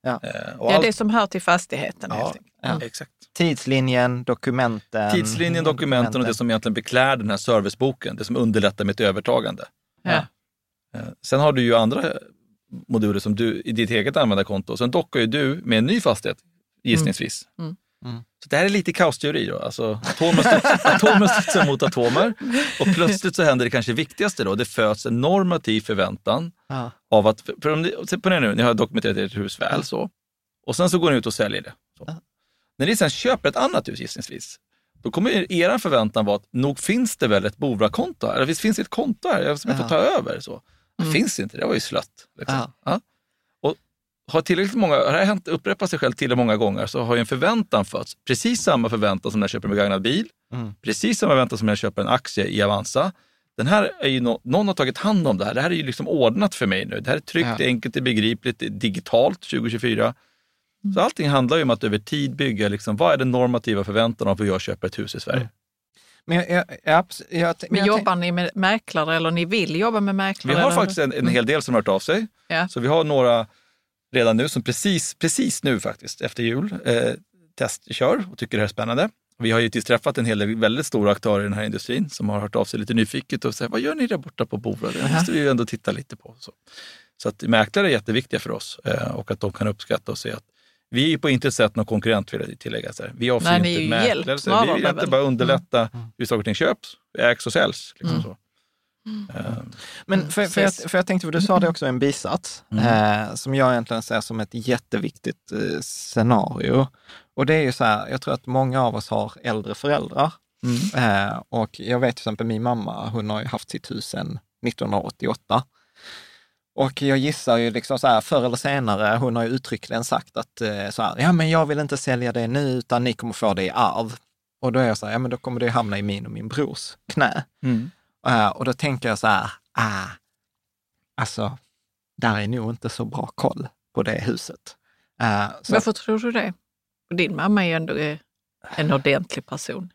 Speaker 2: Ja, eh, ja allt... det som hör till fastigheten. Ja,
Speaker 3: ja. Exakt.
Speaker 1: Tidslinjen, dokumenten.
Speaker 3: Tidslinjen, dokumenten och det som egentligen beklär den här serviceboken, det som underlättar mitt övertagande. Ja. Eh, sen har du ju andra moduler som du i ditt eget användarkonto. Sen dockar ju du med en ny fastighet, gissningsvis. Mm. Mm. Mm. Så det här är lite kaosteori då. Alltså, atomer, studsar, atomer studsar mot atomer och plötsligt så händer det kanske viktigaste då. Det föds en normativ förväntan ja. av att, för om ni, se på det nu, ni har dokumenterat ert hus väl så. Och sen så går ni ut och säljer det. Ja. När ni sen köper ett annat hus gissningsvis, då kommer er förväntan vara att nog finns det väl ett Bovra-konto här? Eller visst finns det ett konto här som jag får ta över? Så. Det mm. finns inte, det var ju slött. Liksom. Ja har tillräckligt många, har det hänt, upprepat sig själv tillräckligt många gånger så har ju en förväntan fötts. Precis samma förväntan som när jag köper en begagnad bil. Mm. Precis samma förväntan som när jag köper en aktie i Avanza. Den här är ju no, någon har tagit hand om det här. Det här är ju liksom ordnat för mig nu. Det här är tryggt, ja. enkelt, det är begripligt, det är digitalt 2024. Mm. Så allting handlar ju om att över tid bygga, liksom, vad är den normativa förväntan av hur jag köper ett hus i Sverige? Mm.
Speaker 2: Men, jag, jag, jag, men jobbar ni med mäklare eller ni vill jobba med mäklare?
Speaker 3: Vi har
Speaker 2: eller?
Speaker 3: faktiskt en, en hel del som har hört av sig. Ja. Så vi har några redan nu som precis, precis nu faktiskt efter jul eh, testkör och tycker det här är spännande. Vi har ju träffat en hel del väldigt stora aktörer i den här industrin som har hört av sig lite nyfiket och sagt, vad gör ni där borta på Bora? Det måste vi ju ändå titta lite på. Så, så att mäklare är jätteviktiga för oss eh, och att de kan uppskatta och se att vi är på intet sätt någon konkurrent vill jag tillägga. Så här. Vi avser
Speaker 2: Nej, inte mäklare.
Speaker 3: Vi vill inte bara underlätta mm. hur saker och ting köps, ägs och säljs. Liksom mm. så. Mm.
Speaker 1: Men för, för, jag, för jag tänkte, för du sa det också i en bisats, mm. eh, som jag egentligen ser som ett jätteviktigt eh, scenario. Och det är ju så här, jag tror att många av oss har äldre föräldrar. Mm. Eh, och jag vet till exempel min mamma, hon har ju haft sitt hus sedan 1988. Och jag gissar ju liksom så här, förr eller senare, hon har ju uttryckligen sagt att eh, så här, ja men jag vill inte sälja det nu, utan ni kommer få det i arv. Och då är jag så här, ja men då kommer det hamna i min och min brors knä. Mm. Eh, och då tänker jag så här, ah, alltså, där är nog inte så bra koll på det huset.
Speaker 2: Uh, Varför tror du det? Din mamma är ju ändå eh, en ordentlig person.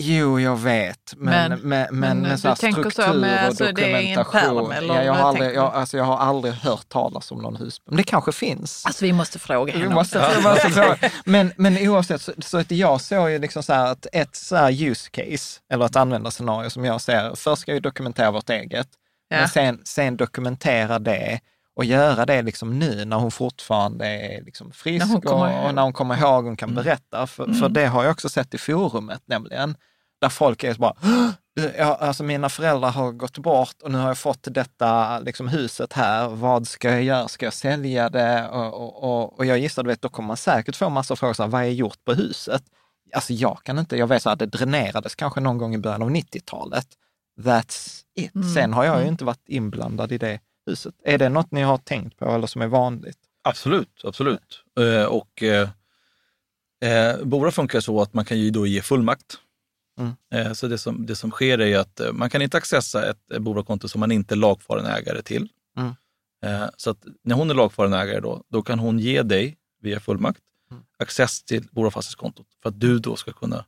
Speaker 1: Jo, jag vet. Men, men, men, men med så struktur så med, och alltså, dokumentation. Pärm, ja, jag, har aldrig, jag, alltså, jag har aldrig hört talas om någon hus. Men det kanske finns.
Speaker 2: Alltså vi måste fråga henne.
Speaker 1: Vi måste, måste fråga. Men, men oavsett, så, så att jag såg ju liksom så här att ett så här use case, eller ett användarscenario som jag ser, först ska vi dokumentera vårt eget, ja. men sen, sen dokumentera det och göra det liksom nu när hon fortfarande är liksom frisk när och, och, när hon kommer ihåg och kan mm. berätta. För, mm. för det har jag också sett i forumet nämligen, där folk är så bara, ja, alltså mina föräldrar har gått bort och nu har jag fått detta liksom, huset här. Vad ska jag göra? Ska jag sälja det? Och, och, och, och jag gissar, du vet, då kommer man säkert få massa frågor, så här, vad är gjort på huset? Alltså jag kan inte, jag vet så att det dränerades kanske någon gång i början av 90-talet. That's it. Mm. Sen har jag ju mm. inte varit inblandad i det huset. Är det något ni har tänkt på eller som är vanligt?
Speaker 3: Absolut, absolut. Eh, och eh, eh, Bora funkar så att man kan ju då ge fullmakt. Mm. Eh, så det som, det som sker är att eh, man kan inte accessa ett Bora-konto som man inte är lagfaren ägare till. Mm. Eh, så att när hon är lagfaren ägare då, då kan hon ge dig via fullmakt mm. access till Bora fastighetskontot för att du då ska kunna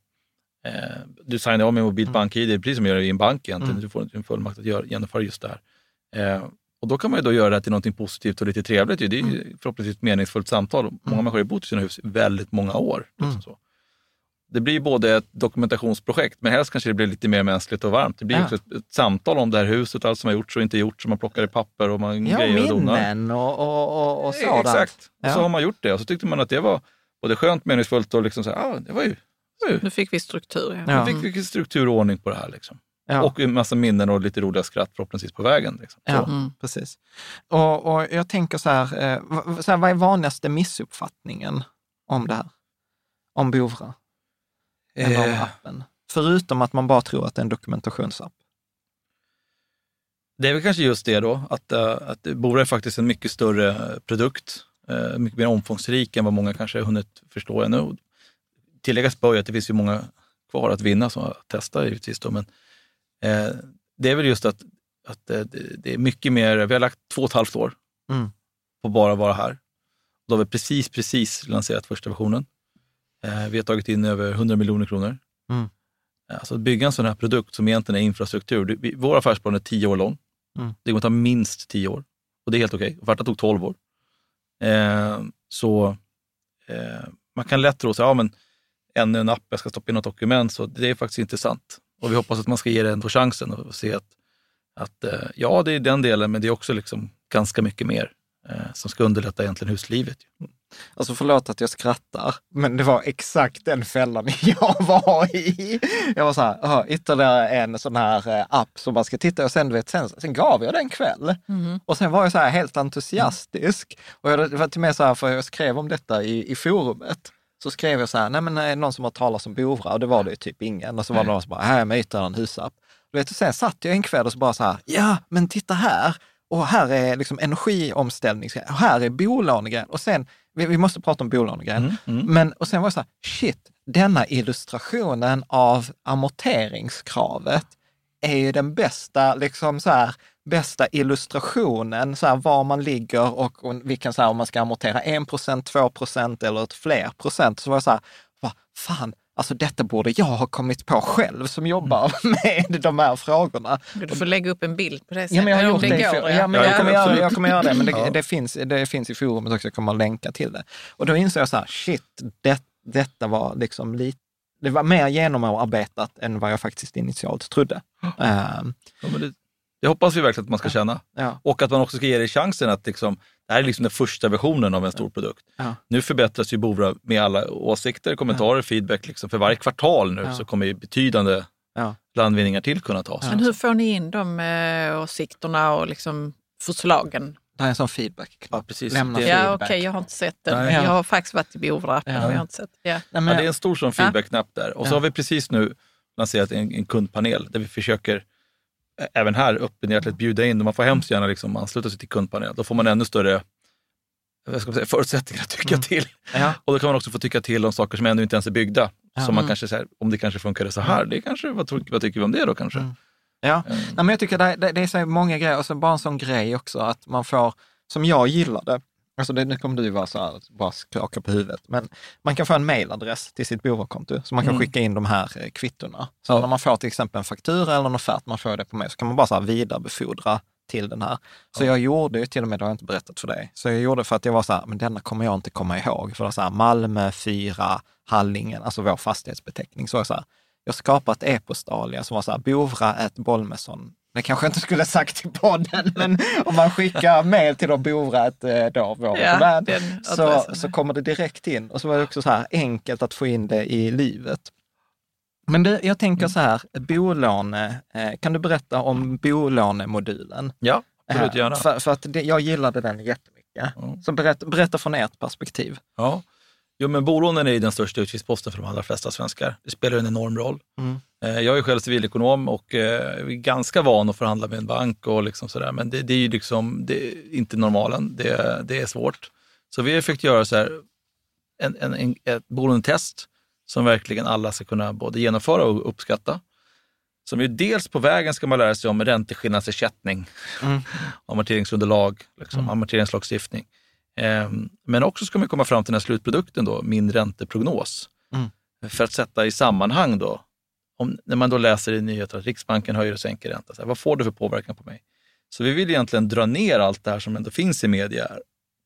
Speaker 3: du signar av med mobilt mm. bank-id, precis som gör i en bank egentligen. Mm. Du får en fullmakt att göra, genomföra just det här. Och då kan man ju då göra det till något positivt och lite trevligt. Det är ju mm. förhoppningsvis ett meningsfullt samtal. Många mm. människor har bott i sina hus väldigt många år. Liksom mm. så. Det blir både ett dokumentationsprojekt, men helst kanske det blir lite mer mänskligt och varmt. Det blir ja. också ett, ett, samtal om det här huset, allt som har gjorts och inte gjorts, som man plockar i papper och man ja, grejer och donar.
Speaker 1: minnen och, och, och, och
Speaker 3: sådant. Exakt, ja. och så har man gjort det och så tyckte man att det var både skönt, meningsfullt och liksom så här, ah, det var ju...
Speaker 2: Nu fick vi struktur.
Speaker 3: Ja. Nu fick vi struktur och ordning på det här. Liksom. Ja. Och en massa minnen och lite roliga skratt förhoppningsvis på vägen. Liksom.
Speaker 1: Ja, mm. precis. Och, och, jag tänker så här, eh, så här, vad är vanligaste missuppfattningen om det här? Om Bovra? Eller om eh. appen? Förutom att man bara tror att det är en dokumentationsapp.
Speaker 3: Det är väl kanske just det då, att, uh, att Bora är faktiskt en mycket större produkt, uh, mycket mer omfångsrik än vad många kanske har hunnit förstå ännu. Tilläggas bör ju att det finns ju många kvar att vinna som att testa givetvis. Då, men Eh, det är väl just att, att eh, det är mycket mer, vi har lagt två och ett halvt år mm. på bara vara här. Då har vi precis, precis lanserat första versionen. Eh, vi har tagit in över 100 miljoner kronor. Mm. Alltså att bygga en sån här produkt som egentligen är infrastruktur. Vi, vår affärsplan är tio år lång. Mm. Det kommer att ta minst tio år och det är helt okej. Okay. Offerta tog tolv år. Eh, så eh, man kan lätt tro att ja, ännu en app, jag ska stoppa in något dokument. Så det är faktiskt inte sant. Och vi hoppas att man ska ge det ändå chansen och se att, att eh, ja, det är den delen, men det är också liksom ganska mycket mer eh, som ska underlätta egentligen huslivet.
Speaker 1: Alltså förlåt att jag skrattar, men det var exakt den fällan jag var i. Jag var så här, oh, ytterligare en sån här eh, app som man ska titta och sen, du vet, sen, sen gav jag den kväll. Mm. Och sen var jag så här helt entusiastisk. Och jag, det var till och med så här, för jag skrev om detta i, i forumet. Så skrev jag så här, nej men är någon som har talat om Bovra? Och det var det ju typ ingen. Och så var det någon som bara, här är med ytterligare en husapp. Du vet, och sen satt jag en kväll och så bara så här, ja men titta här. Och här är liksom energiomställning, och här är bolånegrejen. Och sen vi, vi måste prata om bolånegrejen. Mm, mm. Men, och sen var det så här, shit, denna illustrationen av amorteringskravet är ju den bästa, liksom så här, bästa illustrationen, så här, var man ligger och, och vilken, så här, om man ska amortera 1% 2% eller ett fler procent. Så var det så här, vad fan, Alltså detta borde jag ha kommit på själv som jobbar mm. med de här frågorna.
Speaker 2: Du får lägga upp en bild på det
Speaker 1: sättet. Ja, men jag, har gjort det, det går, ja. men jag, kommer göra, jag kommer göra det, men det, ja. det, finns, det finns i forumet också, jag kommer att länka till det. Och då insåg jag så här, shit, det, detta var liksom lite det var mer genomarbetat än vad jag faktiskt initialt trodde.
Speaker 3: Ja, det, det hoppas vi verkligen att man ska känna. Ja. Och att man också ska ge dig chansen att liksom, det här är liksom den första versionen av en stor produkt. Ja. Nu förbättras ju Bovra med alla åsikter, kommentarer, ja. feedback. Liksom. För varje kvartal nu så kommer ju betydande landvinningar till kunna tas.
Speaker 2: Men hur får ni in de eh, åsikterna och liksom förslagen?
Speaker 1: Det är en sån feedback.
Speaker 3: Ja, precis.
Speaker 2: Lämna ja, okej, okay, jag har inte sett den. Nej. Jag har faktiskt varit i Bovra ja. jag har inte sett. Ja.
Speaker 3: Nej, men... ja, det är en stor sån feedback-knapp där. Och så har vi precis nu lanserat en, en kundpanel där vi försöker även här öppenhjärtigt bjuda in. Man får hemskt gärna liksom ansluta sig till kundpanel. Då får man ännu större vad ska man säga, förutsättningar att tycka mm. till. Ja. Och då kan man också få tycka till om saker som ännu inte ens är byggda. Ja. Som man kanske säger, om det kanske funkade så här, det kanske, vad, vad tycker vi om det då kanske? Mm.
Speaker 1: Ja, mm. Nej, men jag tycker det, det, det, är så många grejer, och så bara en sån grej också att man får, som jag gillade, Alltså det, nu kommer du vara så här, bara skaka på huvudet. Men man kan få en mailadress till sitt Bova-konto, så man kan mm. skicka in de här eh, kvittona. Så ja. när man får till exempel en faktura eller en offert, man får det på mig, så kan man bara så här vidarebefordra till den här. Så ja. jag gjorde ju till och med, det har jag inte berättat för dig, så jag gjorde för att jag var så här, men denna kommer jag inte komma ihåg. För det var så här, Malmö, Fyra, Hallingen, alltså vår fastighetsbeteckning. Så jag så här, jag skapade ett e-postalia som var så här, Bovra ett Bolmesson det kanske jag inte skulle sagt i podden, men om man skickar mail till då Borätt, eh, då vår ja, så, så kommer det direkt in. Och så var det också så här enkelt att få in det i livet. Men det, jag tänker så här, bolåne, eh, kan du berätta om bolånemodulen?
Speaker 3: Ja, absolut
Speaker 1: eh, gärna. För, för att det, jag gillade den jättemycket. Mm. Så berätta, berätta från ert perspektiv.
Speaker 3: Ja. Jo, men bolånen är den största utgiftsposten för de allra flesta svenskar. Det spelar en enorm roll. Mm. Eh, jag är själv civilekonom och eh, är ganska van att förhandla med en bank och liksom sådär. Men det, det är ju liksom, det är inte normalen. Det, det är svårt. Så vi har försökt göra så här, en, en, en, ett bolånetest som verkligen alla ska kunna både genomföra och uppskatta. Som ju dels på vägen ska man lära sig om ränteskillnadsersättning, mm. amorteringsunderlag, liksom, mm. amorteringslagstiftning. Ehm, men också ska man komma fram till den här slutprodukten, då, min ränteprognos. Mm. För att sätta i sammanhang då, om, när man då läser i nyheter att Riksbanken höjer och sänker räntan, vad får det för påverkan på mig? Så vi vill egentligen dra ner allt det här som ändå finns i media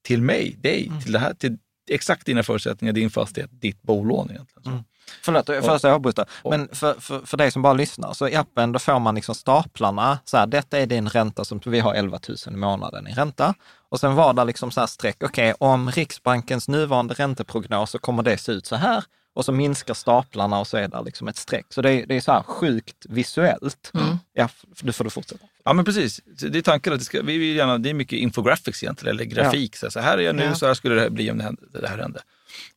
Speaker 3: till mig, dig, mm. till, det här, till exakt dina förutsättningar, din fastighet, ditt bolån egentligen. Mm.
Speaker 1: Förlåt, först jag avbryter. Men för, för, för dig som bara lyssnar, så i appen då får man liksom staplarna. Så här, detta är din ränta, som vi har 11 000 i månaden i ränta. Och sen var det liksom så här streck, okej, okay, om Riksbankens nuvarande ränteprognos så kommer det se ut så här. Och så minskar staplarna och så är det liksom ett streck. Så det är, det är så här sjukt visuellt. Mm. Ja, nu får du fortsätta.
Speaker 3: Ja, men precis. Det är tanken att det, ska, vi vill gärna, det är mycket infographics egentligen, eller grafik. Ja. Så, här är jag nu, ja. så här skulle det bli om det, hände, det här hände.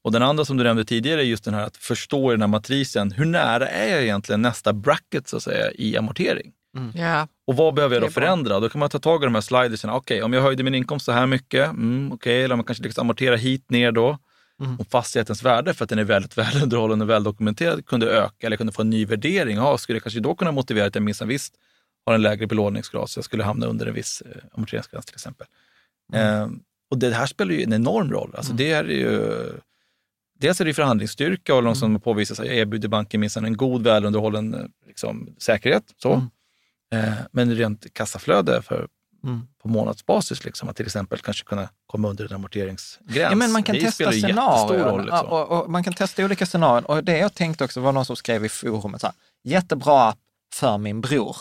Speaker 3: Och den andra som du nämnde tidigare är just den här att förstå i den här matrisen, hur nära är jag egentligen nästa bracket så att säga i amortering?
Speaker 2: Mm. Yeah.
Speaker 3: Och vad behöver jag då förändra? Då kan man ta tag i de här sliderserna. Okej, okay, om jag höjde min inkomst så här mycket, mm, okej, okay, eller man kanske lyckas amortera hit ner då. Mm. Om fastighetens värde, för att den är väldigt välunderhållen och väldokumenterad, kunde öka eller kunde få en ny värdering. Ja, skulle jag kanske då kunna motivera att jag minst visst har en lägre belåningsgrad så jag skulle hamna under en viss eh, amorteringsgräns till exempel. Mm. Eh, och det här spelar ju en enorm roll. Alltså mm. det är ju, dels är det förhandlingsstyrka och någon mm. som påvisar att erbjuder banken minst en god välunderhållen eh, liksom, säkerhet. Så. Eh, men rent kassaflöde för, mm. på månadsbasis, liksom, att till exempel kanske kunna komma under en amorteringsgräns.
Speaker 1: Ja, men man kan det testa scenarion. Liksom. Och, och, man kan testa olika scenarion. Och det jag tänkte också var någon som skrev i forumet, så här, jättebra app för min bror.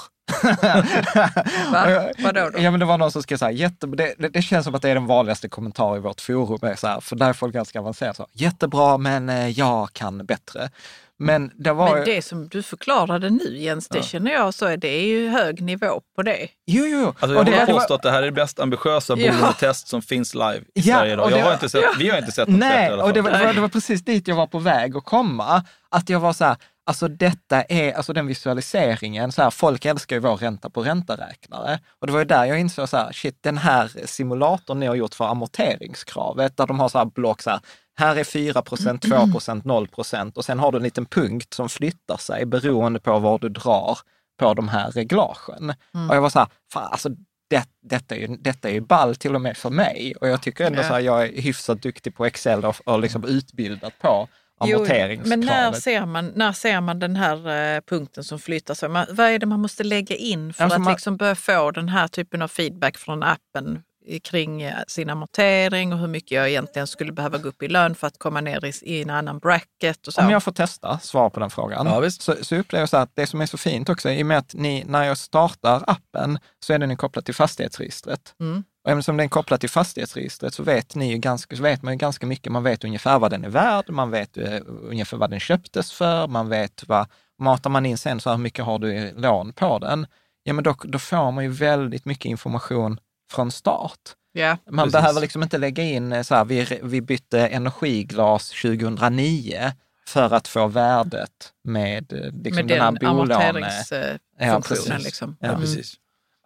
Speaker 2: Va? Vadå då?
Speaker 1: Ja, men det var någon som skrev så här, jätte, det, det, det känns som att det är den vanligaste kommentaren i vårt forum, är så här, för där är folk ganska avancerade. Så, jättebra, men eh, jag kan bättre. Men det var
Speaker 2: Men det som du förklarade nu Jens, det
Speaker 3: Ja.
Speaker 2: känner jag så är det är ju hög nivå på det.
Speaker 1: Jo, jo, jo.
Speaker 3: Alltså jag vill
Speaker 1: det var-
Speaker 3: påstå att det här är det mest ambitiösa
Speaker 2: Ja.
Speaker 3: boendetest som finns live i
Speaker 1: Ja,
Speaker 3: Sverige idag.
Speaker 1: och
Speaker 3: Jag har
Speaker 1: var-
Speaker 3: inte sett, vi har inte sett något bättre i
Speaker 1: Nej,
Speaker 3: alla
Speaker 1: och det
Speaker 3: fall.
Speaker 1: var, det var precis dit jag var på väg att komma. Att jag var så här, alltså detta är, alltså den visualiseringen, så här, folk älskar ju vår ränta på ränta-räknare. Och det var ju där jag insåg så här, shit, den här simulatorn ni har gjort för amorteringskravet, där de har så här block så här, här är 4 procent, 2 procent, 0 procent och sen har du en liten punkt som flyttar sig beroende på var du drar på de här reglagen. Och jag var så här, fan alltså det, detta, är ju, detta är ju ball till och med för mig. Och jag tycker ändå så här, jag är hyfsat duktig på Excel och, och liksom utbildad på
Speaker 2: Jo,
Speaker 1: amorteringskravet.
Speaker 2: men när ser, man, när ser man den här eh, punkten som flyttar sig? Man, vad är det man måste lägga in för
Speaker 1: Alltså
Speaker 2: att
Speaker 1: man-
Speaker 2: liksom börja få den här typen av feedback från appen kring eh, sin amortering och hur mycket jag egentligen skulle behöva gå upp i lön för att komma ner i, i en annan bracket och så.
Speaker 1: Om jag får testa svara på den frågan,
Speaker 3: Ja,
Speaker 1: så, så upplever jag så att det som är så fint också, i och med att ni, när jag startar appen, så är den kopplad till fastighetsregistret.
Speaker 2: Mm.
Speaker 1: Och eftersom den är kopplad till fastighetsregistret så vet, ni ju ganska, så vet man ju ganska mycket. Man vet ungefär vad den är värd, man vet eh, ungefär vad den köptes för, man vet vad, matar man in sen så här, hur mycket har du i lån på den? Ja, men då, då får man ju väldigt mycket information från start.
Speaker 2: Ja,
Speaker 1: Man
Speaker 3: Precis.
Speaker 1: behöver liksom inte lägga in eh, så här, vi, vi bytte energiglas 2009 för att få värdet med eh, liksom
Speaker 2: med
Speaker 1: den här
Speaker 2: den
Speaker 1: bolåne...
Speaker 2: amorteringsfunktionen.
Speaker 1: precis.
Speaker 2: liksom.
Speaker 1: Ja.
Speaker 3: Ja,
Speaker 2: Mm.
Speaker 3: precis.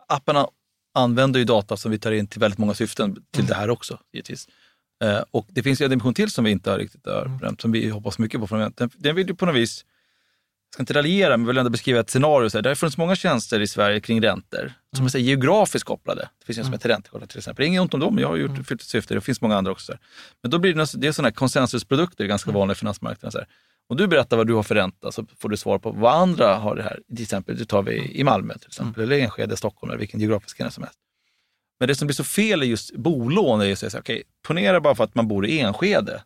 Speaker 3: Apparna använder ju data som vi tar in till väldigt många syften, till det här också givetvis. Eh, och det finns ju en dimension till som vi inte har riktigt har nämnt, som vi hoppas mycket på. från Den, den vill ju på något vis, jag ska inte raljera, men vill ändå beskriva ett scenario. Så här, det har funnits många tjänster i Sverige kring räntor som är så här, geografiskt kopplade. Det finns en som heter Räntekolla till exempel. Inget ont om dem, jag har gjort fyllt ett syfte. Det finns många andra också. Men då blir det, det är sådana här konsensusprodukter, ganska vanliga i finansmarknaden. Så här. Om du berättar vad du har för ränta så får du svar på vad andra har det här. Till exempel, det tar vi i Malmö till exempel, eller Enskede, Stockholm eller vilken geografisk gräns som helst. Men det som blir så fel i just bolån är ju att säga okej, ponera bara för att man bor i Enskede.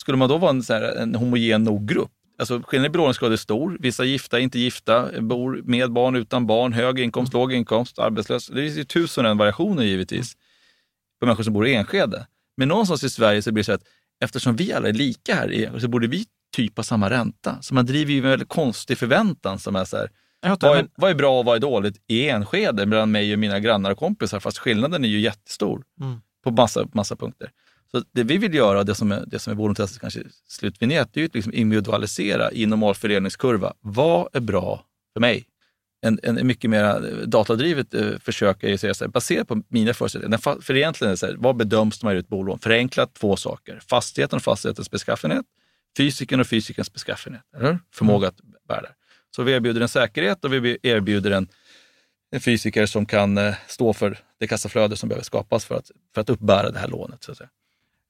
Speaker 3: Skulle man då vara en, så här, en homogen nog grupp? Alltså skillnaden i belåningsgrad är stor. Vissa gifta, inte gifta, bor med barn, utan barn, hög inkomst, låg inkomst, arbetslös. Det är ju tusen och en variationer givetvis på människor som bor i Enskede. Men någonstans i Sverige så blir det så att eftersom vi alla är lika här så borde vi typ ha samma ränta. Så man driver ju en väldigt konstig förväntan som är så här, vad är, vad är bra och vad är dåligt i Enskede mellan mig och mina grannar och kompisar? Fast skillnaden är ju jättestor
Speaker 1: Mm.
Speaker 3: på massa, massa punkter. Så det vi vill göra, det som är, det som är bolånetestets kanske slutvinjett, det är ju att liksom individualisera i normal fördelningskurva. Vad är bra för mig? En, en mycket mer datadrivet eh, försök är ju att säga baserat på mina förutsättningar. För egentligen är det så här, vad bedöms när man gör ett bolån? Förenklat två saker. Fastigheten och fastighetens beskaffenhet, fysiken och fysikens beskaffenhet. Eller? hur? Förmåga att bära det. Så vi erbjuder en säkerhet och vi erbjuder en, en fysiker som kan eh, stå för det kassaflöde som behöver skapas för att, för att uppbära det här lånet. Så att säga.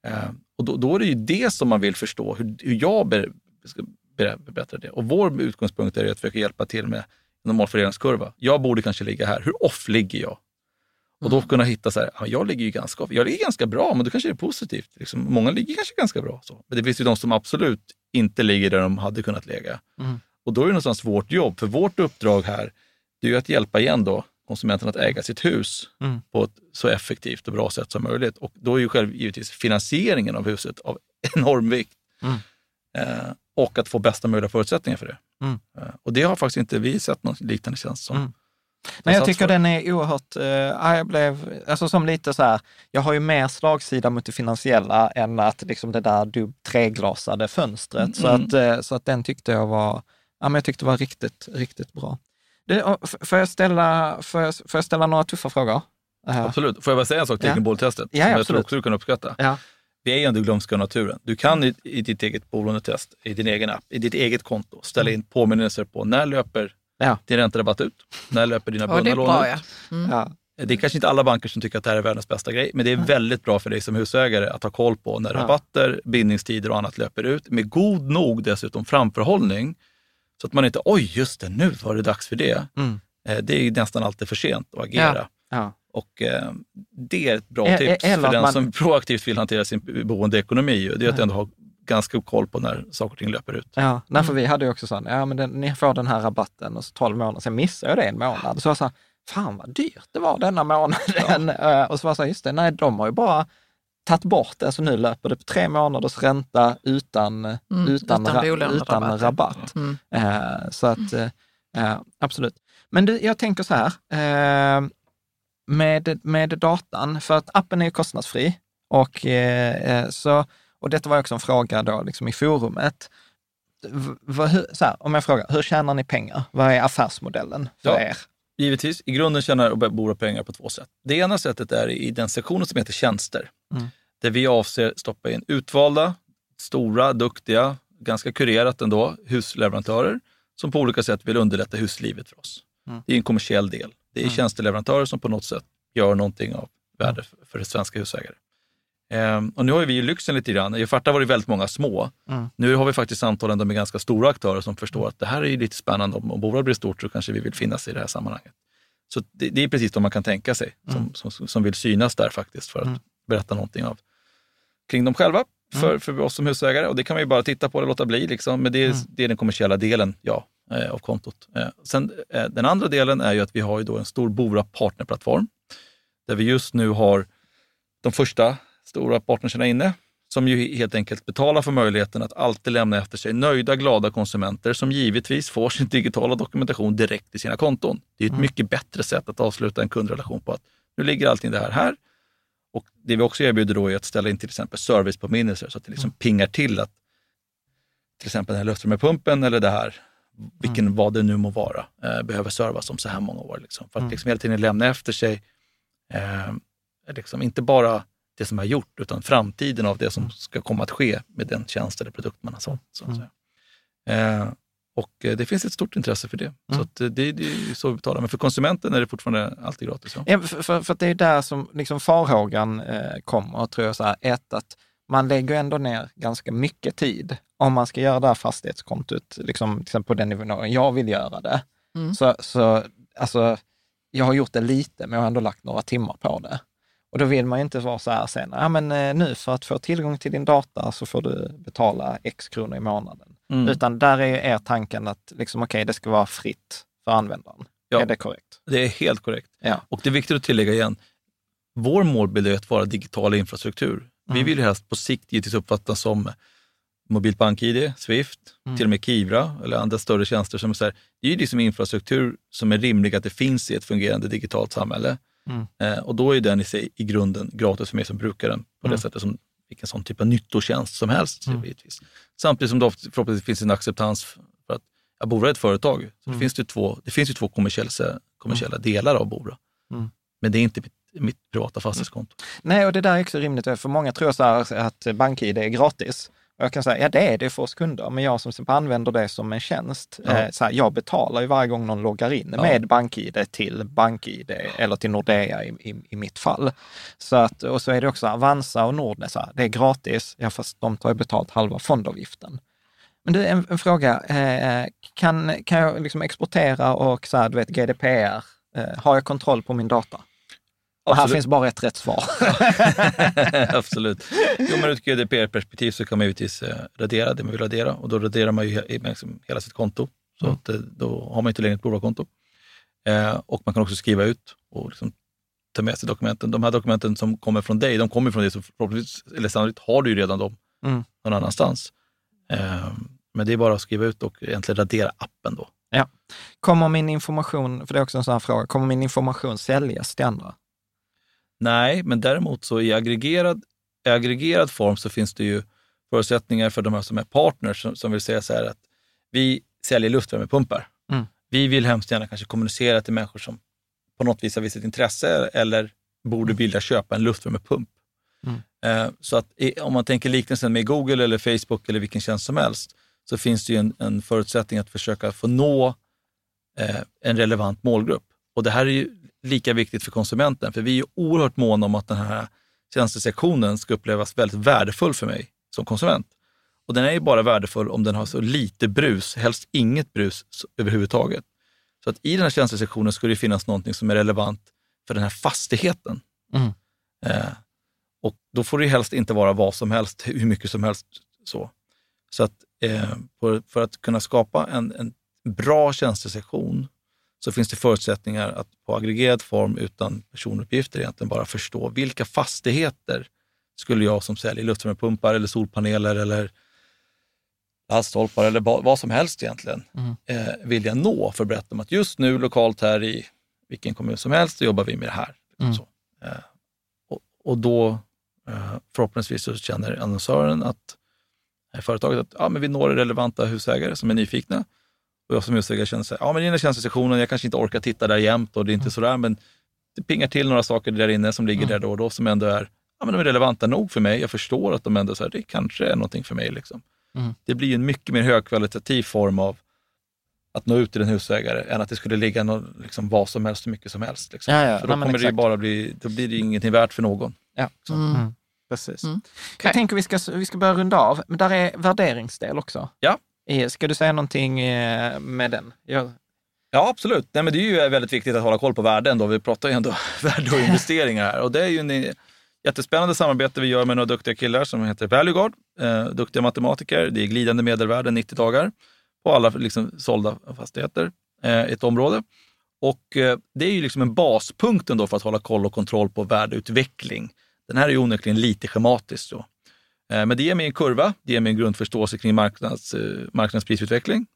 Speaker 3: Eh, och då, då är det ju det som man vill förstå, hur, hur jag ber, ska berätta det. Och vår utgångspunkt är att försöka hjälpa till med en normal fördelningskurva. Jag borde kanske ligga här. Hur off ligger jag? Och då kunna hitta så här, ja, jag ligger ju ganska. Jag ligger ganska bra, men då kanske det är positivt. Liksom, många ligger kanske ganska bra. Så. Men det finns ju de som absolut inte ligger där de hade kunnat ligga.
Speaker 1: Mm.
Speaker 3: Och då är det någonstans vårt jobb, för vårt uppdrag här, det är ju att hjälpa igen då konsumenten att äga sitt hus
Speaker 1: Mm.
Speaker 3: på ett så effektivt och bra sätt som möjligt. Och då är ju själv givetvis finansieringen av huset av enorm vikt.
Speaker 1: Mm.
Speaker 3: Eh, och att få bästa möjliga förutsättningar för det.
Speaker 1: Mm.
Speaker 3: Eh, och det har faktiskt inte vi sett någon liknande tjänst som.
Speaker 1: Mm. Nej, jag tycker den är oerhört, eh, ja, jag blev, alltså som lite så här, jag har ju mer slagsida mot det finansiella än att liksom det där du treglasade fönstret. Så,
Speaker 3: Mm.
Speaker 1: att, eh, så att den tyckte jag var, ja men jag tyckte var riktigt, riktigt bra. Det, får, jag ställa, får, jag, får jag ställa några tuffa frågor? Eh,
Speaker 3: Absolut. Får jag bara säga en sak till
Speaker 1: Ja.
Speaker 3: boltestet?
Speaker 1: Ja,
Speaker 3: som jag tror också du kan uppskatta.
Speaker 1: Ja.
Speaker 3: Vi är ju ändå glömska naturen. Du kan i, i ditt eget bolånetest, i din egen app, i ditt eget konto ställa in påminnelser på när löper
Speaker 1: Ja.
Speaker 3: din ränterabatt ut? När löper dina bundna
Speaker 2: det är
Speaker 3: lån
Speaker 2: bra
Speaker 3: ut?
Speaker 2: ja. Mm.
Speaker 1: ja.
Speaker 3: Det är kanske inte alla banker som tycker att det här är världens bästa grej, men det är väldigt bra för dig som husägare att ha koll på när rabatter, bindningstider och annat löper ut. Med god nog dessutom framförhållning. Så att man inte, oj just det, nu var det dags för det.
Speaker 1: Mm.
Speaker 3: Eh, Det är ju nästan alltid för sent att agera.
Speaker 1: Ja.
Speaker 3: Och eh, det är ett bra tips för den
Speaker 1: man-
Speaker 3: som proaktivt vill hantera sin boendeekonomi. Det är att ändå ha ganska koll på när saker och ting löper ut.
Speaker 1: Ja, nej, för vi hade ju också sån, ja men den, ni får den här rabatten och så 12 månader, sen missade jag det en månad. Så jag sa, fan vad dyrt det var denna månaden. Ja. och så var jag så just det, nej de har ju bara tagit bort det, så nu löper det på tre månaders ränta utan, mm, utan, utan, utan rabatt. Mm. Uh, så att, uh, absolut. Men du, jag tänker så här, uh, med, med datan, för att appen är kostnadsfri och, så, och detta var också en fråga då liksom i forumet. Så här, om jag frågar, hur tjänar ni pengar? Vad är affärsmodellen för ja. er?
Speaker 3: Givetvis, i grunden tjänar och bor pengar på två sätt. Det ena sättet är i den sektionen som heter tjänster. Mm. Där vi avser stoppa in utvalda, stora, duktiga, ganska kurerat ändå, husleverantörer som på olika sätt vill underlätta huslivet för oss. Mm. Det är en kommersiell del. Det är mm. tjänsteleverantörer som på något sätt gör någonting av värde för, för svenska husägare. Ehm, och nu har vi ju lyxen lite grann. I Farta var det väldigt många små. Mm. Nu har vi faktiskt samtal med ganska stora aktörer som förstår att det här är lite spännande. Om, bolaget blir stort så kanske vi vill finnas i det här sammanhanget. Så det, det är precis vad man kan tänka sig, mm. som, som, som, vill synas där faktiskt för att mm. berätta någonting av, kring dem själva för, mm. för oss som husägare. Och det kan man ju bara titta på och låta bli. Liksom. Men det är, mm. det är den kommersiella delen ja, eh, av kontot. Eh, sen, eh, den andra delen är ju att vi har ju då en stor Bora partnerplattform där vi just nu har de första stora partnerserna inne som ju helt enkelt betalar för möjligheten att alltid lämna efter sig nöjda, glada konsumenter som givetvis får sin digitala dokumentation direkt i sina konton. Det är ett mm. mycket bättre sätt att avsluta en kundrelation på att nu ligger allting det här här. Och Det vi också erbjuder då är att ställa in till exempel servicepåminnelser så att det liksom mm. pingar till att till exempel den här luftrummet eller det här, vilken mm. vad det nu må vara, eh, behöver servas om så här många år. Liksom. För att mm. liksom hela tiden lämna efter sig, eh, liksom inte bara det som är gjort, utan framtiden av det som mm. ska komma att ske med den tjänst eller produkt man har sålt. Så mm. eh, och eh, det finns ett stort intresse för det. Mm. Så att eh, det, det är så vi betalar. Men för konsumenten är det fortfarande alltid gratis.
Speaker 1: Ja. ja för, för, för det är där som liksom farhågan eh, kommer, tror jag. Så här, ett, att man lägger ändå ner ganska mycket tid om man ska göra det här fastighetskontot, liksom, till exempel på den nivån jag vill göra det. Mm. Så, så alltså, jag har gjort det lite, men jag har ändå lagt några timmar på det. Och då vill man ju inte vara så här sen, ja men eh, nu för att få tillgång till din data så får du betala x kronor i månaden. Mm. Utan där är er tanken att liksom, okay, det ska vara fritt för användaren. Ja, är det korrekt?
Speaker 3: Det är helt korrekt. Ja. Och det är viktigt att tillägga igen, vår målbild är att vara digital infrastruktur. Mm. Vi vill helst på sikt givetvis uppfattas som mobilt bank-id, Swift, mm. till och med Kivra eller andra större tjänster. som är så här, Det är ju liksom infrastruktur som är rimlig att det finns i ett fungerande digitalt samhälle. Mm. Eh, och då är den i sig i grunden gratis för mig som brukar den på mm. det sättet som vilken sån typ av nyttotjänst som helst. Mm. Givetvis. Samtidigt som det förhoppningsvis finns en acceptans för att ja, Bora är ett företag. Så mm. det, finns ju två, det finns ju två kommersiella, kommersiella mm. delar av Bora. Mm. Men det är inte mitt, mitt privata fastighetskonto.
Speaker 1: Nej, och det där är också rimligt. För många tror så att BankID är gratis. Och jag kan säga, ja det är det för oss kunder, men jag som använder det som en tjänst, ja. eh, så här, jag betalar ju varje gång någon loggar in ja. med BankID till BankID eller till Nordea i, i, i, mitt fall. Så att, och så är det också Avanza och Nordnet, det är gratis, ja fast de tar ju betalt halva fondavgiften. Men du, en, en fråga, eh, kan, kan jag liksom exportera och så här, du vet GDPR, eh, har jag kontroll på min data? Och här finns bara ett rätt svar.
Speaker 3: Absolut. Jo, men ur ett GDPR-perspektiv så kan man givetvis eh, radera det man vill radera och då raderar man ju liksom hela sitt konto. Så mm. att, eh, då har man inte längre ett bolagskonto. Eh, och man kan också skriva ut och liksom ta med sig dokumenten. De här dokumenten som kommer från dig, de kommer från dig, så förhoppningsvis, eller sannolikt har du ju redan dem mm. någon annanstans. Eh, men det är bara att skriva ut och egentligen radera appen då.
Speaker 1: Ja. Kommer min information, för det är också en sån här fråga, kommer min information säljas till andra?
Speaker 3: Nej, men däremot så i aggregerad, i aggregerad form så finns det ju förutsättningar för de här som är partners som, som vill säga så här att vi säljer luftvärmepumpar. Mm. Vi vill hemskt gärna kanske kommunicera till människor som på något vis har visat intresse eller borde mm. vilja köpa en luftvärmepump. Mm. Eh, så att om man tänker liknelsen med Google eller Facebook eller vilken tjänst som helst, så finns det ju en, en förutsättning att försöka få nå eh, en relevant målgrupp. Och det här är ju lika viktigt för konsumenten. För vi är oerhört måna om att den här tjänstesektionen ska upplevas väldigt värdefull för mig som konsument. Och den är ju bara värdefull om den har så lite brus, helst inget brus överhuvudtaget. Så att i den här tjänstesektionen ska det finnas någonting som är relevant för den här fastigheten. Mm. Eh, och då får det helst inte vara vad som helst, hur mycket som helst Så, så att eh, för, för, att kunna skapa en, en bra tjänstesektion så finns det förutsättningar att på aggregerad form utan personuppgifter egentligen bara förstå vilka fastigheter skulle jag som säljer luftvärmepumpar eller solpaneler eller laddstolpar eller vad som helst egentligen mm. eh, vilja nå för att berätta om att just nu lokalt här i vilken kommun som helst så jobbar vi med det här. Mm. Så, eh, och, och, då eh, förhoppningsvis så känner annonsören att eh, företaget att ja, men vi når relevanta husägare som är nyfikna. Och jag som husägare känner att ja, men i den här tjänstesektionen, jag kanske inte orkar titta där jämt och det är inte mm. sådär, men det pingar till några saker där inne som ligger mm. där då och då som ändå är, ja, men de är relevanta nog för mig. Jag förstår att de ändå, så här, det kanske är någonting för mig. Liksom. Mm. Det blir en mycket mer högkvalitativ form av att nå ut till en husägare än att det skulle ligga någon, liksom, vad som helst hur mycket som helst. Liksom.
Speaker 1: Ja, ja.
Speaker 3: För då, kommer det bara bli, då blir det ingenting värt för någon.
Speaker 1: Ja. Mm. Mm. Precis. Mm. Okay. Jag tänker vi ska, vi ska börja runda av, men där är värderingsdel också.
Speaker 3: Ja.
Speaker 1: Eh, ska du säga någonting eh, med den? Jag...
Speaker 3: Ja, absolut. Nej, men det är ju väldigt viktigt att hålla koll på värden. Då. Vi pratar ju ändå värde och investeringar här. Och det är ju en eh, jättespännande samarbete vi gör med några duktiga killar som heter Valueguard. Eh, duktiga matematiker. Det är glidande medelvärden 90 dagar på alla liksom, sålda fastigheter eh, i ett område. Och eh, det är ju liksom en baspunkt ändå för att hålla koll och kontroll på värdeutveckling. Den här är ju onekligen lite schematisk. Då. Eh, men det ger mig en kurva, det ger mig en grundförståelse kring marknads, eh, marknadsprisutveckling.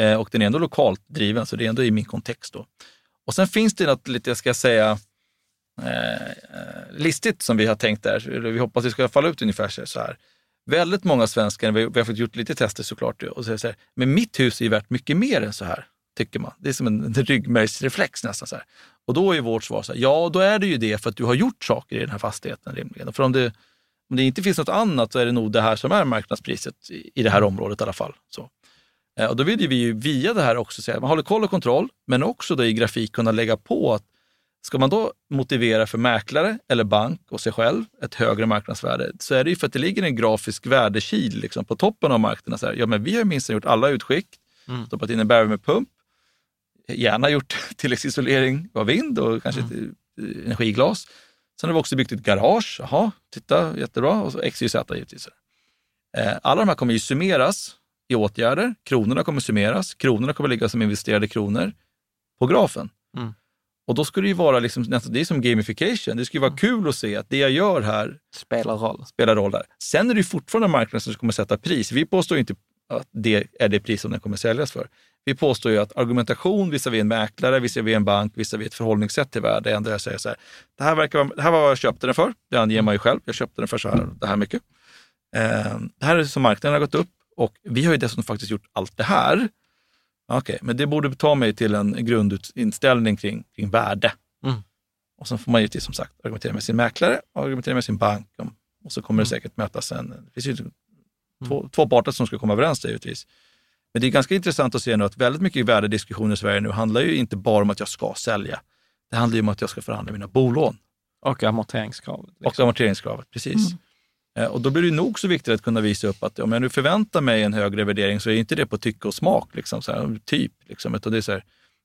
Speaker 3: Eh, och den är ändå lokalt driven, så det är ändå i min kontext. Då. Och sen finns det något lite, jag ska säga, listigt som vi har tänkt där. Vi hoppas att det ska falla ut ungefär så här. Väldigt många svenskar, vi, vi har fått gjort lite tester såklart, och säger så här, men mitt hus är värt mycket mer än så här, tycker man. Det är som en, en ryggmärgsreflex nästan. Så här. Och då är vårt svar, så här, ja då är det ju det för att du har gjort saker i den här fastigheten rimligen. För om det, om det inte finns något annat så är det nog det här som är marknadspriset i, i det här området i alla fall. Så. Eh, och då vill vi ju via det här också säga, man håller koll och kontroll, men också då i grafik kunna lägga på att Ska man då motivera för mäklare eller bank och sig själv ett högre marknadsvärde så är det ju för att det ligger en grafisk värdekil liksom, på toppen av marknaden. Så här, ja, men vi har minst gjort alla utskick, mm. stoppat in en värmepump, gärna gjort tilläggsisolering av vind och kanske mm. ett energiglas. Sen har vi också byggt ett garage. Jaha, titta, jättebra. Och så X, Y, Z givetvis. Eh, alla de här kommer ju summeras i åtgärder. Kronorna kommer summeras. Kronorna kommer ligga som investerade kronor på grafen. Mm. Och då ska det ju vara liksom, det är som gamification. Det ju vara mm. kul att se att det jag gör här
Speaker 1: spelar roll.
Speaker 3: Spelar roll där. Sen är det ju fortfarande marknaden som kommer sätta pris. Vi påstår inte att det är det pris som den kommer säljas för. Vi påstår ju att argumentation visavi en mäklare, visavi en bank, visavi ett förhållningssätt till värde är ändå jag säger så här, det här, verkar, det här var vad jag köpte den för. Det anger man ju själv. Jag köpte den för så här, det här mycket. Eh, det här är som marknaden har gått upp och vi har ju dessutom faktiskt gjort allt det här Okej, okay, men det borde ta mig till en grundinställning kring, kring värde. Mm. Och sen får man givetvis som sagt argumentera med sin mäklare och argumentera med sin bank. Och så kommer mm. det säkert mötas en... Det finns ju mm. två, två parter som ska komma överens där givetvis. Men det är ganska intressant att se nu att väldigt mycket värdediskussioner i Sverige nu handlar ju inte bara om att jag ska sälja. Det handlar ju om att jag ska förhandla mina bolån.
Speaker 1: Och amorteringskravet.
Speaker 3: Liksom. Och amorteringskravet, precis. Mm. Eh, och då blir det nog så viktigt att kunna visa upp att om jag nu förväntar mig en högre värdering så är inte det på tycke och smak, liksom, så här, typ. Liksom, utan det är så här,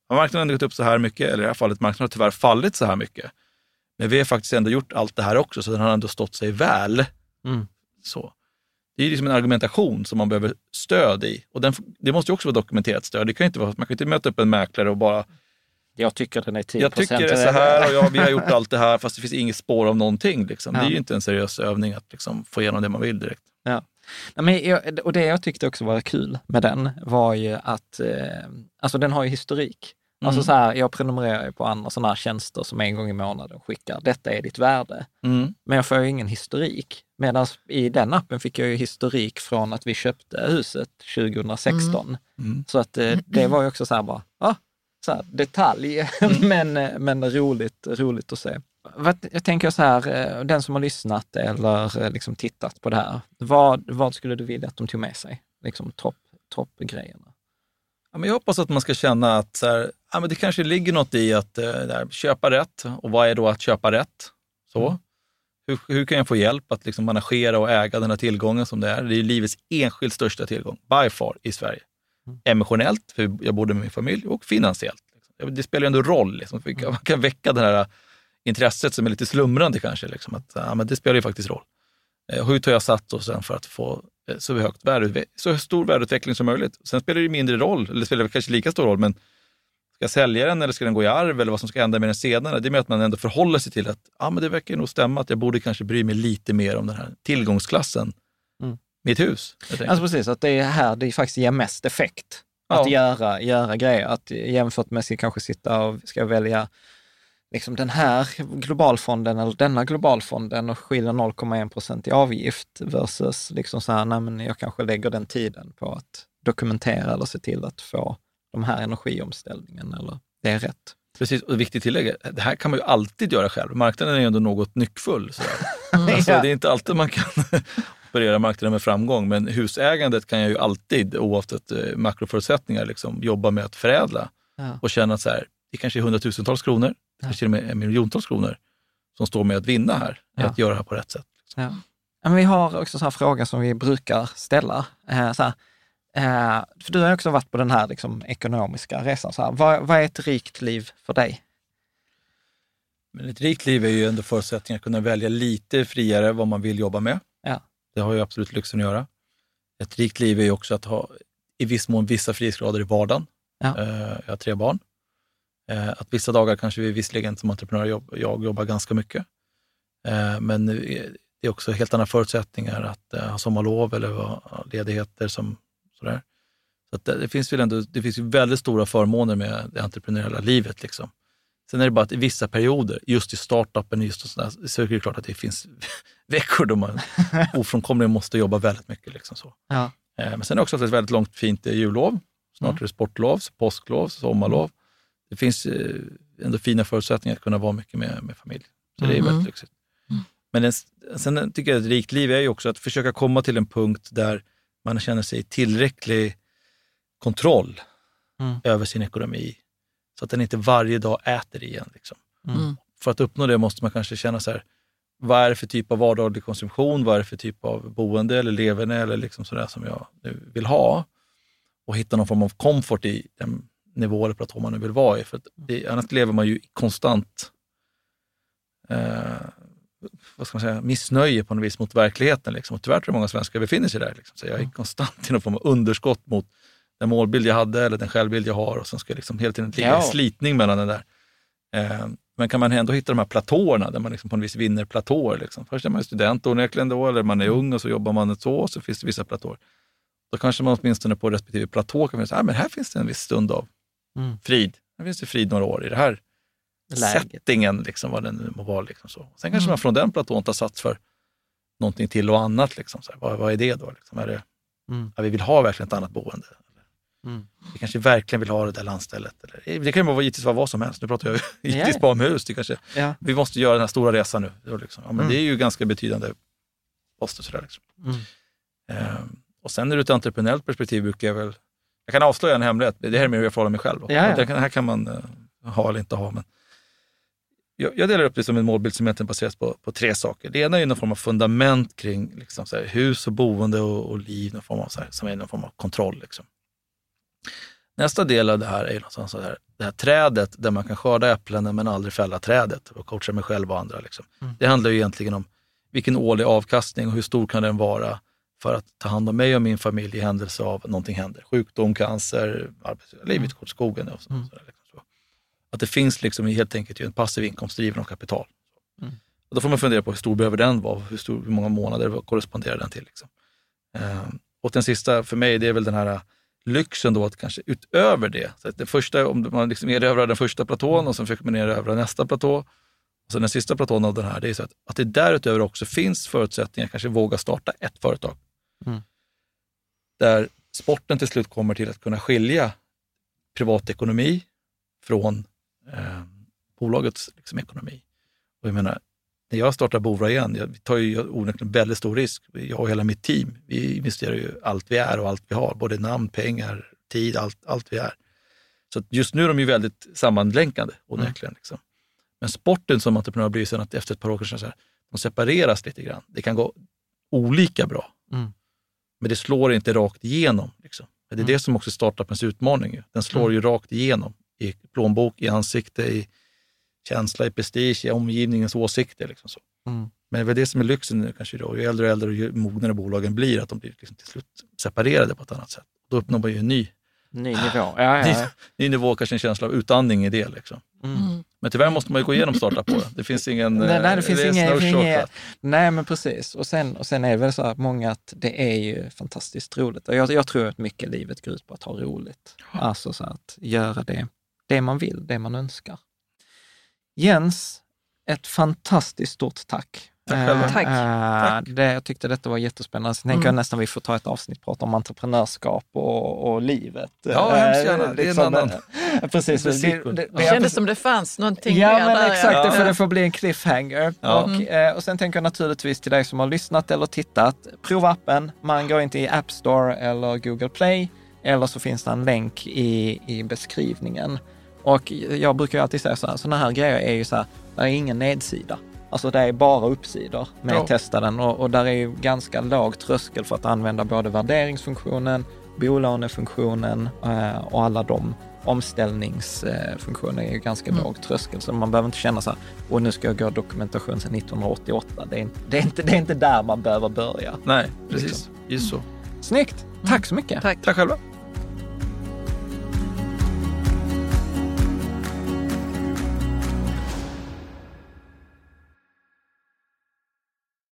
Speaker 3: har marknaden gått upp så här mycket, eller i det här fallet marknaden har tyvärr fallit så här mycket. Men vi har faktiskt ändå gjort allt det här också, så den har ändå stått sig väl. Mm. Så. Det är liksom en argumentation som man behöver stöd i. Och den, det måste ju också vara dokumenterat stöd. Det kan inte vara, man kan inte möta upp en mäklare och bara
Speaker 1: jag tycker den är 10
Speaker 3: Jag tycker det är så här och jag, vi har gjort allt det här fast det finns inget spår av någonting. Liksom. Ja. Det är ju inte en seriös övning att liksom, få igenom det man vill direkt.
Speaker 1: Ja. Men jag, och det jag tyckte också var kul med den var ju att, eh, alltså den har ju historik. Mm. Alltså så här, jag prenumererar ju på andra sådana här tjänster som en gång i månaden skickar, detta är ditt värde. Mm. Men jag får ju ingen historik. Medan i den appen fick jag ju historik från att vi köpte huset 2016. Mm. mm. Så att eh, det var ju också så här bara, ah, så här, detalj, mm. men, men roligt, roligt att se. Jag tänker så här, eh, den som har lyssnat eller eh, liksom tittat på det här, vad, vad skulle du vilja att de tog med sig? Liksom topp, toppgrejerna.
Speaker 3: Ja, men jag hoppas att man ska känna att så här, ja, men det kanske ligger något i att eh, där, köpa rätt. Och vad är då att köpa rätt? Så. Mm. Hur, hur, kan jag få hjälp att liksom managera och äga den här tillgången som det är? Det är livets enskilt största tillgång, by far, i Sverige. Emotionellt, för jag bodde med min familj, och finansiellt. Liksom. Det spelar ju ändå roll. Liksom. Man kan väcka det här intresset som är lite slumrande kanske. Liksom. Att, ja, men det spelar ju faktiskt roll. Eh, hur tar jag sats och sen för att få eh, så, högt värdeutve- så stor värdeutveckling som möjligt. Sen spelar det mindre roll, eller det spelar kanske lika stor roll, men ska jag sälja den eller ska den gå i arv eller vad som ska hända med den senare? Det är med att man ändå förhåller sig till att ah, men det verkar nog stämma att jag borde kanske bry mig lite mer om den här tillgångsklassen,
Speaker 1: Mm.
Speaker 3: mitt hus.
Speaker 1: Alltså precis, att det är här det faktiskt ger mest effekt.
Speaker 3: Ja.
Speaker 1: Att göra, göra grejer. Att jämfört med att kanske sitta och ska välja liksom den här globalfonden eller denna globalfonden och skilja 0,1 procent i avgift versus liksom så här, nej men jag kanske lägger den tiden på att dokumentera eller se till att få de här energiomställningen eller det är rätt.
Speaker 3: Precis, och viktigt tillägg, det här kan man ju alltid göra själv. Marknaden är ju ändå något nyckfull. sådär. Alltså,
Speaker 1: Ja.
Speaker 3: Det är inte alltid man kan operera marknaden med framgång, men husägandet kan jag ju alltid, oavsett eh, makroförutsättningar, liksom, jobba med att förädla
Speaker 1: Ja.
Speaker 3: och känna att så här, det kanske är hundratusentals kronor, kanske till och med miljontals kronor som står med att vinna här,
Speaker 1: Ja.
Speaker 3: att göra det här på rätt sätt.
Speaker 1: Ja. Ja, Men vi har också en fråga som vi brukar ställa. Eh, så här, eh, för du har också varit på den här liksom, ekonomiska resan. Så här, vad, vad är ett rikt liv för dig?
Speaker 3: Men ett rikt liv är ju ändå förutsättningen att kunna välja lite friare vad man vill jobba med.
Speaker 1: Ja.
Speaker 3: Det har ju absolut lyxen att göra. Ett rikt liv är ju också att ha i viss mån vissa frihetsgrader i vardagen.
Speaker 1: Ja.
Speaker 3: Eh, Jag har tre barn. Eh, Att vissa dagar kanske vi visserligen som entreprenör jobb, jag jobbar ganska mycket. Eh, Men det är också helt andra förutsättningar att ha sommarlov eller ledigheter. Som, sådär. Så att det, det, finns väl ändå, det finns ju väldigt stora förmåner med det entreprenöriella livet. Liksom. Sen är det bara att i vissa perioder, just i startupen, just och sådär, så är det klart att det finns veckor då man ofrånkomligen måste jobba väldigt mycket. Liksom så.
Speaker 1: Ja.
Speaker 3: Eh, Men sen är det också ett väldigt långt fint eh, jullov. Snart
Speaker 1: Mm.
Speaker 3: är det sportlov, påsklov, sommarlov. Det finns eh, ändå fina förutsättningar att kunna vara mycket med, med familj. Så det är
Speaker 1: Mm.
Speaker 3: väldigt lyxigt. Men en, sen tycker jag att ett rikt liv är ju också att försöka komma till en punkt där man känner sig i tillräcklig kontroll
Speaker 1: Mm.
Speaker 3: över sin ekonomi. Så att den inte varje dag äter igen. Liksom.
Speaker 2: Mm.
Speaker 3: För att uppnå det måste man kanske känna så här, vad är det för typ av vardaglig konsumtion? Vad är det för typ av boende eller leverne eller liksom sådär som jag nu vill ha? Och hitta någon form av komfort i den nivå eller platå man nu vill vara i. För att det, annars lever man ju i konstant eh, vad ska man säga, missnöje på något vis mot verkligheten. Liksom. Och tyvärr tror jag många svenskar befinner sig där. Liksom. Så jag är konstant i någon form av underskott mot den målbild jag hade eller den självbild jag har och sen ska jag liksom hela tiden ligga i
Speaker 1: Ja.
Speaker 3: en slitning mellan den där. Eh, men kan man ändå hitta de här platåerna där man liksom på något vis vinner platåer. Liksom. Först är man student onekligen då, eller man är ung och så jobbar man ett så, och så finns det vissa platåer. Då kanske man åtminstone på respektive platå kan säga, ah, men här finns det en viss stund av
Speaker 1: Mm.
Speaker 3: frid. Här finns det frid några år i det här
Speaker 1: Läget.
Speaker 3: settingen, liksom, vad den nu må vara. Liksom så. Sen kanske
Speaker 1: Mm.
Speaker 3: man från den platån tar sats för någonting till och annat. Liksom, så här. Vad, vad är det då? Liksom? Är det,
Speaker 1: Mm.
Speaker 3: ja, vi vill ha verkligen ett annat boende.
Speaker 1: Mm.
Speaker 3: Vi kanske verkligen vill ha det där landstället. Eller, det kan ju vara, givetvis vara vad som helst. Nu pratar jag givetvis bara om hus. Det kanske,
Speaker 1: Ja.
Speaker 3: vi måste göra den här stora resan nu. Liksom. Ja, men
Speaker 1: Mm.
Speaker 3: Det är ju ganska betydande poster. Sådär, liksom.
Speaker 1: Mm.
Speaker 3: Ehm, och sen ur ett entreprenöriellt perspektiv brukar jag väl, jag kan avslöja en hemlighet, det här är mer jag förhåller mig själv. Det här kan man eh, ha eller inte ha. Men jag, jag delar upp det som en målbild som egentligen baseras på, på tre saker. Det ena är någon form av fundament kring liksom, så här, hus och boende och, och liv, någon form av, så här, som är någon form av kontroll. Liksom. Nästa del av det här är någonstans så här, det här trädet där man kan skörda äpplen men aldrig fälla trädet och coacha mig själv och andra. Liksom.
Speaker 1: Mm.
Speaker 3: Det handlar ju egentligen om vilken årlig avkastning och hur stor kan den vara för att ta hand om mig och min familj i händelse av någonting händer. Sjukdom, cancer, arbetslöshet, livet åt skogen. Och så,
Speaker 1: Mm.
Speaker 3: sådär, liksom så. Att det finns liksom helt enkelt en passiv inkomst driven av kapital.
Speaker 1: Mm.
Speaker 3: Och då får man fundera på hur stor behöver den vara? Hur, stor, hur många månader korresponderar den till? Liksom. Ehm, och den sista för mig, det är väl den här lyxen då att kanske utöver det, så att det första, om man liksom erövrar den första platån och sen försöker man erövra nästa platå, och sen den sista platån av den här, det är så att, att det därutöver också finns förutsättningar att kanske våga starta ett företag.
Speaker 1: Mm.
Speaker 3: Där sporten till slut kommer till att kunna skilja privatekonomi från eh, bolagets liksom, ekonomi. Och jag menar, när jag startar Bovra igen, jag tar ju onekligen väldigt stor risk. Jag och hela mitt team, vi investerar ju allt vi är och allt vi har. Både namn, pengar, tid, allt, allt vi är. Så just nu är de ju väldigt sammanlänkande onekligen. Liksom. Men sporten som entreprenör blir sen att efter ett par år kanske så här, de separeras lite grann. Det kan gå olika bra,
Speaker 1: Mm.
Speaker 3: men det slår inte rakt igenom. Liksom. Det är
Speaker 1: Mm.
Speaker 3: det som också startupens utmaning. Den slår
Speaker 1: Mm.
Speaker 3: ju rakt igenom i plånbok, i ansikte, i känsla, i prestige, i omgivningens åsikter. Liksom så.
Speaker 1: Mm.
Speaker 3: Men det är det som är lyxen nu kanske då. Ju äldre och äldre och ju mognare bolagen blir, att de blir liksom till slut separerade på ett annat sätt. Då uppnår man ju en ny,
Speaker 1: Ny nivå. Ja, ja,
Speaker 3: ny,
Speaker 1: ja.
Speaker 3: ny nivå, kanske en känsla av utandning i det. Liksom.
Speaker 2: Mm.
Speaker 3: Men tyvärr måste man ju gå igenom startup på det. Det finns ingen...
Speaker 1: Nej, nej, det
Speaker 3: eh,
Speaker 1: finns ingen, ingen, nej men precis. Och sen, och sen är det väl så att många att det är ju fantastiskt roligt. Och jag, jag tror att mycket livet går ut på att ha roligt. Alltså så att göra det, det man vill, det man önskar. Jens, ett fantastiskt stort tack.
Speaker 3: Tack.
Speaker 1: Eh,
Speaker 2: Tack.
Speaker 1: eh,
Speaker 3: Tack.
Speaker 1: Det, jag tyckte detta var jättespännande. Så tänker
Speaker 2: Mm.
Speaker 1: jag nästan vi får ta ett avsnitt och prata om entreprenörskap och, och livet.
Speaker 3: Ja,
Speaker 1: Eh,
Speaker 3: hemskt gärna. Det är en
Speaker 1: liksom,
Speaker 3: annan-
Speaker 1: eh, Precis.
Speaker 3: Det är
Speaker 1: Det,
Speaker 2: det,
Speaker 1: Det
Speaker 2: kändes som det fanns någonting
Speaker 1: Ja,
Speaker 2: mer
Speaker 1: men
Speaker 2: där.
Speaker 1: exakt.
Speaker 2: ja.
Speaker 1: Det får, det får bli en cliffhanger.
Speaker 3: Ja.
Speaker 1: Och, eh, och sen tänker jag naturligtvis till dig som har lyssnat eller tittat, prova appen. Man går inte i App Store eller Google Play, eller så finns det en länk i, i beskrivningen. Och jag brukar ju alltid säga så här, sådana här grejer är ju så här, det är ingen nedsida. Alltså det är bara uppsidor med
Speaker 3: Ja.
Speaker 1: att testa den och, och där är ju ganska låg tröskel för att använda både värderingsfunktionen, bolånefunktionen eh, och alla de omställningsfunktioner är ju ganska
Speaker 2: Mm.
Speaker 1: låg tröskel. Så man behöver inte känna så här, och nu ska jag gå dokumentation sedan 1988. Det är, inte, det, är inte, det är inte där man behöver börja.
Speaker 3: Nej, precis. Just så.
Speaker 1: Snyggt! Tack så mycket!
Speaker 2: Tack.
Speaker 3: Tack själva.